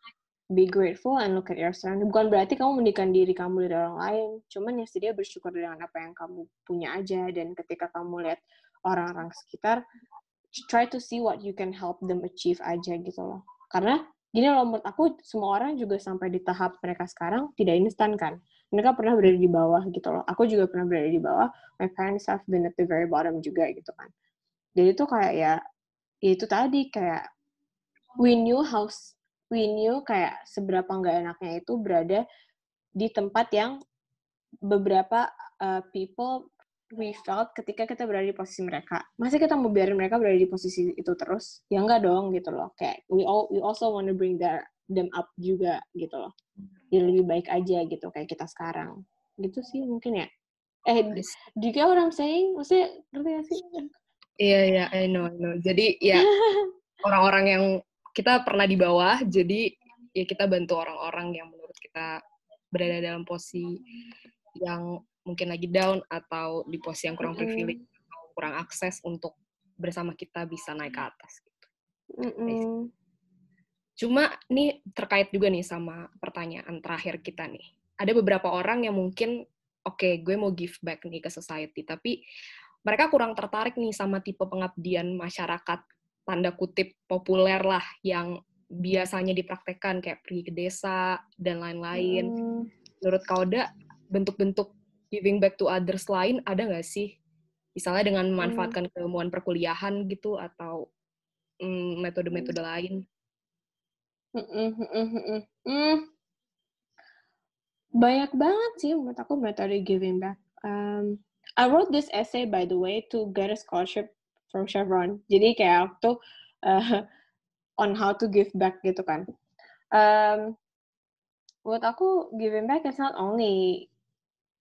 be grateful and look at your surroundings bukan berarti kamu mendikan diri kamu dari orang lain. Cuman ya sedia bersyukur dengan apa yang kamu punya aja. Dan ketika kamu lihat orang-orang sekitar try to see what you can help them achieve aja gitu loh. Karena gini loh menurut aku semua orang juga sampai di tahap mereka sekarang tidak instan kan? Mereka pernah berada di bawah gitu loh. Aku juga pernah berada di bawah. My parents have been at the very bottom juga gitu kan. Jadi itu kayak ya, ya itu tadi kayak we knew how we knew kayak seberapa nggak enaknya itu berada di tempat yang beberapa uh, people we felt ketika kita berada di posisi mereka. Masih kita mau biarin mereka berada di posisi itu terus? Ya enggak dong gitu loh. Kayak we all we also want to bring their them up juga gitu loh. Jadi lebih baik aja gitu kayak kita sekarang. Gitu sih mungkin ya. Eh, juga orang saying? Maksudnya ngerti gak sih? Iya, iya, I know, I know. Jadi ya [laughs] orang-orang yang kita pernah di bawah, jadi ya kita bantu orang-orang yang menurut kita berada dalam posisi yang mungkin lagi down atau di posisi yang kurang mm privilege atau kurang akses untuk bersama kita bisa naik ke atas gitu. Mm -hmm. Cuma nih terkait juga nih sama pertanyaan terakhir kita nih. Ada beberapa orang yang mungkin oke okay, gue mau give back nih ke society tapi mereka kurang tertarik nih sama tipe pengabdian masyarakat tanda kutip populer lah yang biasanya dipraktekkan kayak pergi ke desa dan lain-lain. Hmm. Menurut Kauda, bentuk-bentuk giving back to others lain ada nggak sih? Misalnya dengan memanfaatkan hmm. keilmuan perkuliahan gitu atau mm, metode-metode hmm. lain? Hmm, hmm, hmm, Banyak banget sih menurut aku metode giving back. Um, I wrote this essay by the way to get a scholarship from Chevron. Jadi kayak waktu uh, [laughs] on how to give back gitu kan. Um, buat aku giving back is not only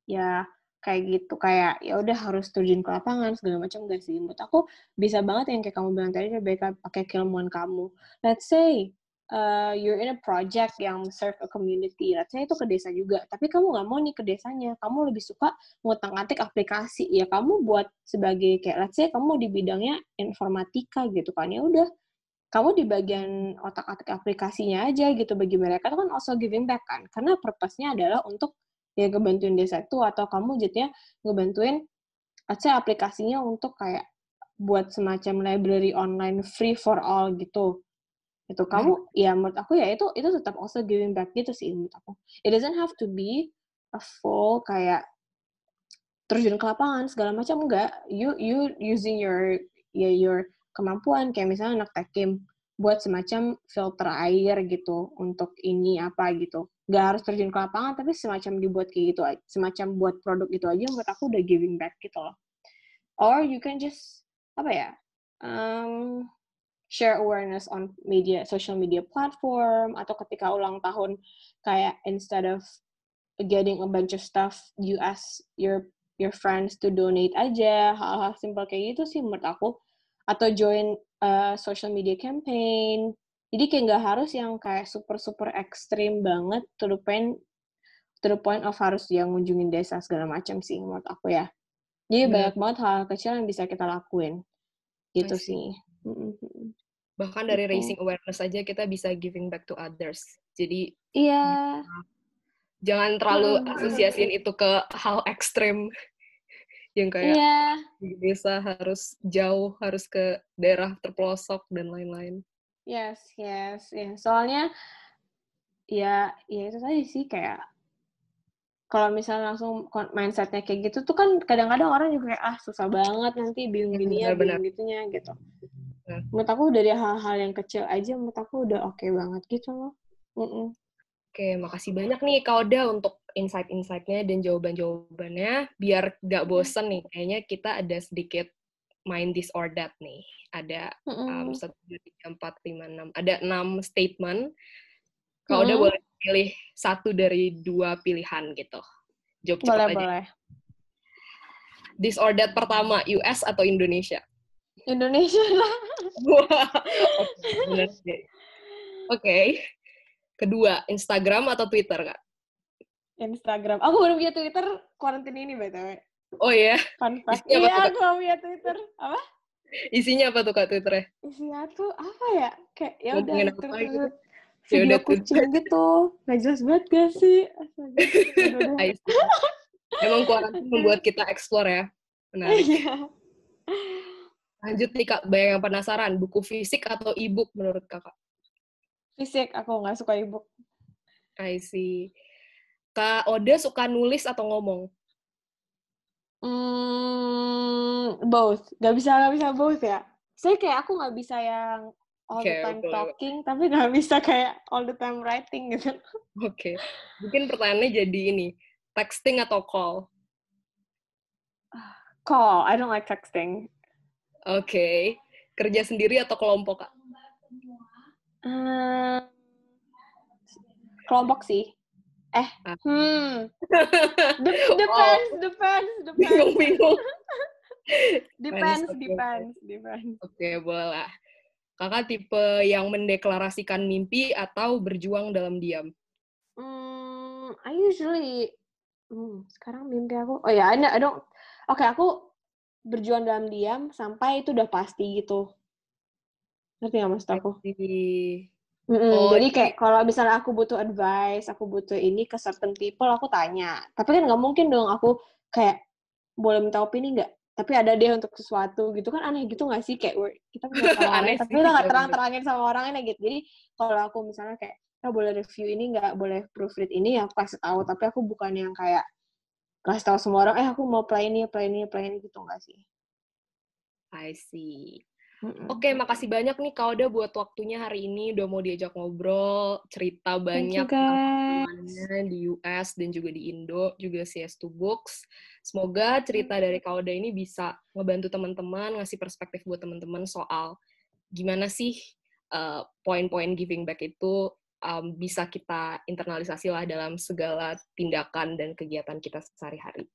ya kayak gitu. Kayak ya udah harus terjun ke lapangan segala macam gak sih. Menurut aku bisa banget yang kayak kamu bilang tadi lebih pakai keilmuan kamu. Let's say uh, you're in a project yang serve a community. Let's say itu ke desa juga tapi kamu nggak mau nih ke desanya. Kamu lebih suka ngutang atik aplikasi. Ya kamu buat sebagai kayak let's say kamu di bidangnya informatika gitu kan ya udah. Kamu di bagian otak-atik aplikasinya aja gitu bagi mereka itu kan also giving back kan. Karena purpose-nya adalah untuk ya ngebantuin desa itu atau kamu jadinya ngebantuin aja aplikasinya untuk kayak buat semacam library online free for all gitu. Itu kamu hmm. ya menurut aku ya itu itu tetap also giving back gitu sih menurut aku. It doesn't have to be a full kayak terjun ke lapangan segala macam enggak. You you using your ya your kemampuan kayak misalnya anak tekim buat semacam filter air gitu untuk ini apa gitu. Nggak harus terjun ke lapangan tapi semacam dibuat kayak gitu semacam buat produk itu aja menurut aku udah giving back gitu loh. Or you can just apa ya um, share awareness on media social media platform atau ketika ulang tahun kayak instead of getting a bunch of stuff you ask your your friends to donate aja hal-hal simple kayak gitu sih menurut aku atau join uh, social media campaign jadi kayak nggak harus yang kayak super super ekstrim banget to the point to the point of harus yang ngunjungin desa segala macam sih menurut aku ya. Jadi hmm. banyak banget hal, hal kecil yang bisa kita lakuin. Gitu sih. Bahkan dari gitu. raising awareness aja kita bisa giving back to others. Jadi Iya. Jangan terlalu asosiasiin itu ke hal ekstrim yang kayak yeah. di desa harus jauh, harus ke daerah terpelosok dan lain-lain. Yes, yes, ya. Soalnya ya, ya itu tadi sih kayak kalau misalnya langsung mindsetnya kayak gitu tuh kan kadang-kadang orang juga kayak ah susah banget nanti bingung gini ya, bingung gitunya gitu. Nah. Menurut aku dari hal-hal yang kecil aja menurut aku udah oke okay banget gitu loh. Mm -mm. Oke, makasih banyak nih Kak Oda untuk insight-insightnya dan jawaban-jawabannya. Biar gak bosen nih, kayaknya kita ada sedikit main this or that nih. Ada um, satu dua tiga empat lima enam. Ada enam statement. Kalau mm udah boleh pilih satu dari dua pilihan gitu. Jawab cepat boleh, aja. Boleh. This or that pertama, US atau Indonesia? Indonesia lah. [laughs] Oke. Okay, okay. Kedua, Instagram atau Twitter, Kak? Instagram. Aku baru punya Twitter kuarantin ini, BTW. Oh iya? Fun fact. Iya, aku mau punya Twitter. Apa? Isinya apa tuh kak Twitternya? Isinya tuh apa ya? Kayak ya udah gitu. Ya video kucing gitu. Gak jelas banget gak sih? [laughs] Emang kuarantin membuat kita explore ya. Menarik. Iya. Lanjut nih kak, banyak yang penasaran. Buku fisik atau e-book menurut kakak? Fisik, aku nggak suka ebook. I see. Kak Oda suka nulis atau ngomong? Hmm, both. Gak bisa, gak bisa both ya. Saya kayak aku nggak bisa yang all Oke, the time betul. talking, tapi nggak bisa kayak all the time writing gitu. Oke. Mungkin pertanyaannya jadi ini, texting atau call? Call, I don't like texting. Oke. Kerja sendiri atau kelompok, Kak? Hmm, kelompok sih. Eh, Ah. hmm. Dep- [laughs] depends, depends, depends, Bingung-bingung. [laughs] depends, oke, oke. depends, depends. Oke, boleh lah. Kakak tipe yang mendeklarasikan mimpi atau berjuang dalam diam? Hmm, I usually, hmm, sekarang mimpi aku, oh ya, I, I don't, oke aku berjuang dalam diam sampai itu udah pasti gitu. Ngerti nggak maksud aku? Mm-mm, Oh, jadi kayak kalau misalnya aku butuh advice, aku butuh ini ke certain people, aku tanya. Tapi kan nggak mungkin dong aku kayak boleh minta opini nggak? Tapi ada dia untuk sesuatu gitu kan aneh gitu nggak sih kayak kita punya pengalaman, [laughs] Aneh tapi kita nggak terang-terangin sama orangnya gitu. Jadi kalau aku misalnya kayak oh, boleh review ini nggak, boleh proofread ini, ya aku kasih tahu. Tapi aku bukan yang kayak kasih tahu semua orang, eh aku mau play ini, play ini, play ini gitu nggak sih? I see. Mm-mm. Oke, makasih banyak nih Kak Oda buat waktunya hari ini. Udah mau diajak ngobrol, cerita banyak pengalamannya di US dan juga di Indo, juga CS2 Books. Semoga cerita dari Kak Oda ini bisa ngebantu teman-teman, ngasih perspektif buat teman-teman soal gimana sih uh, poin-poin giving back itu um, bisa kita internalisasi lah dalam segala tindakan dan kegiatan kita sehari-hari.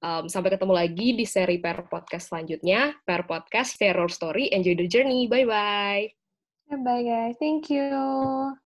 Um, sampai ketemu lagi di seri Per Podcast selanjutnya. Per Podcast, Terror Story, Enjoy the Journey. Bye-bye. Bye bye guys, thank you.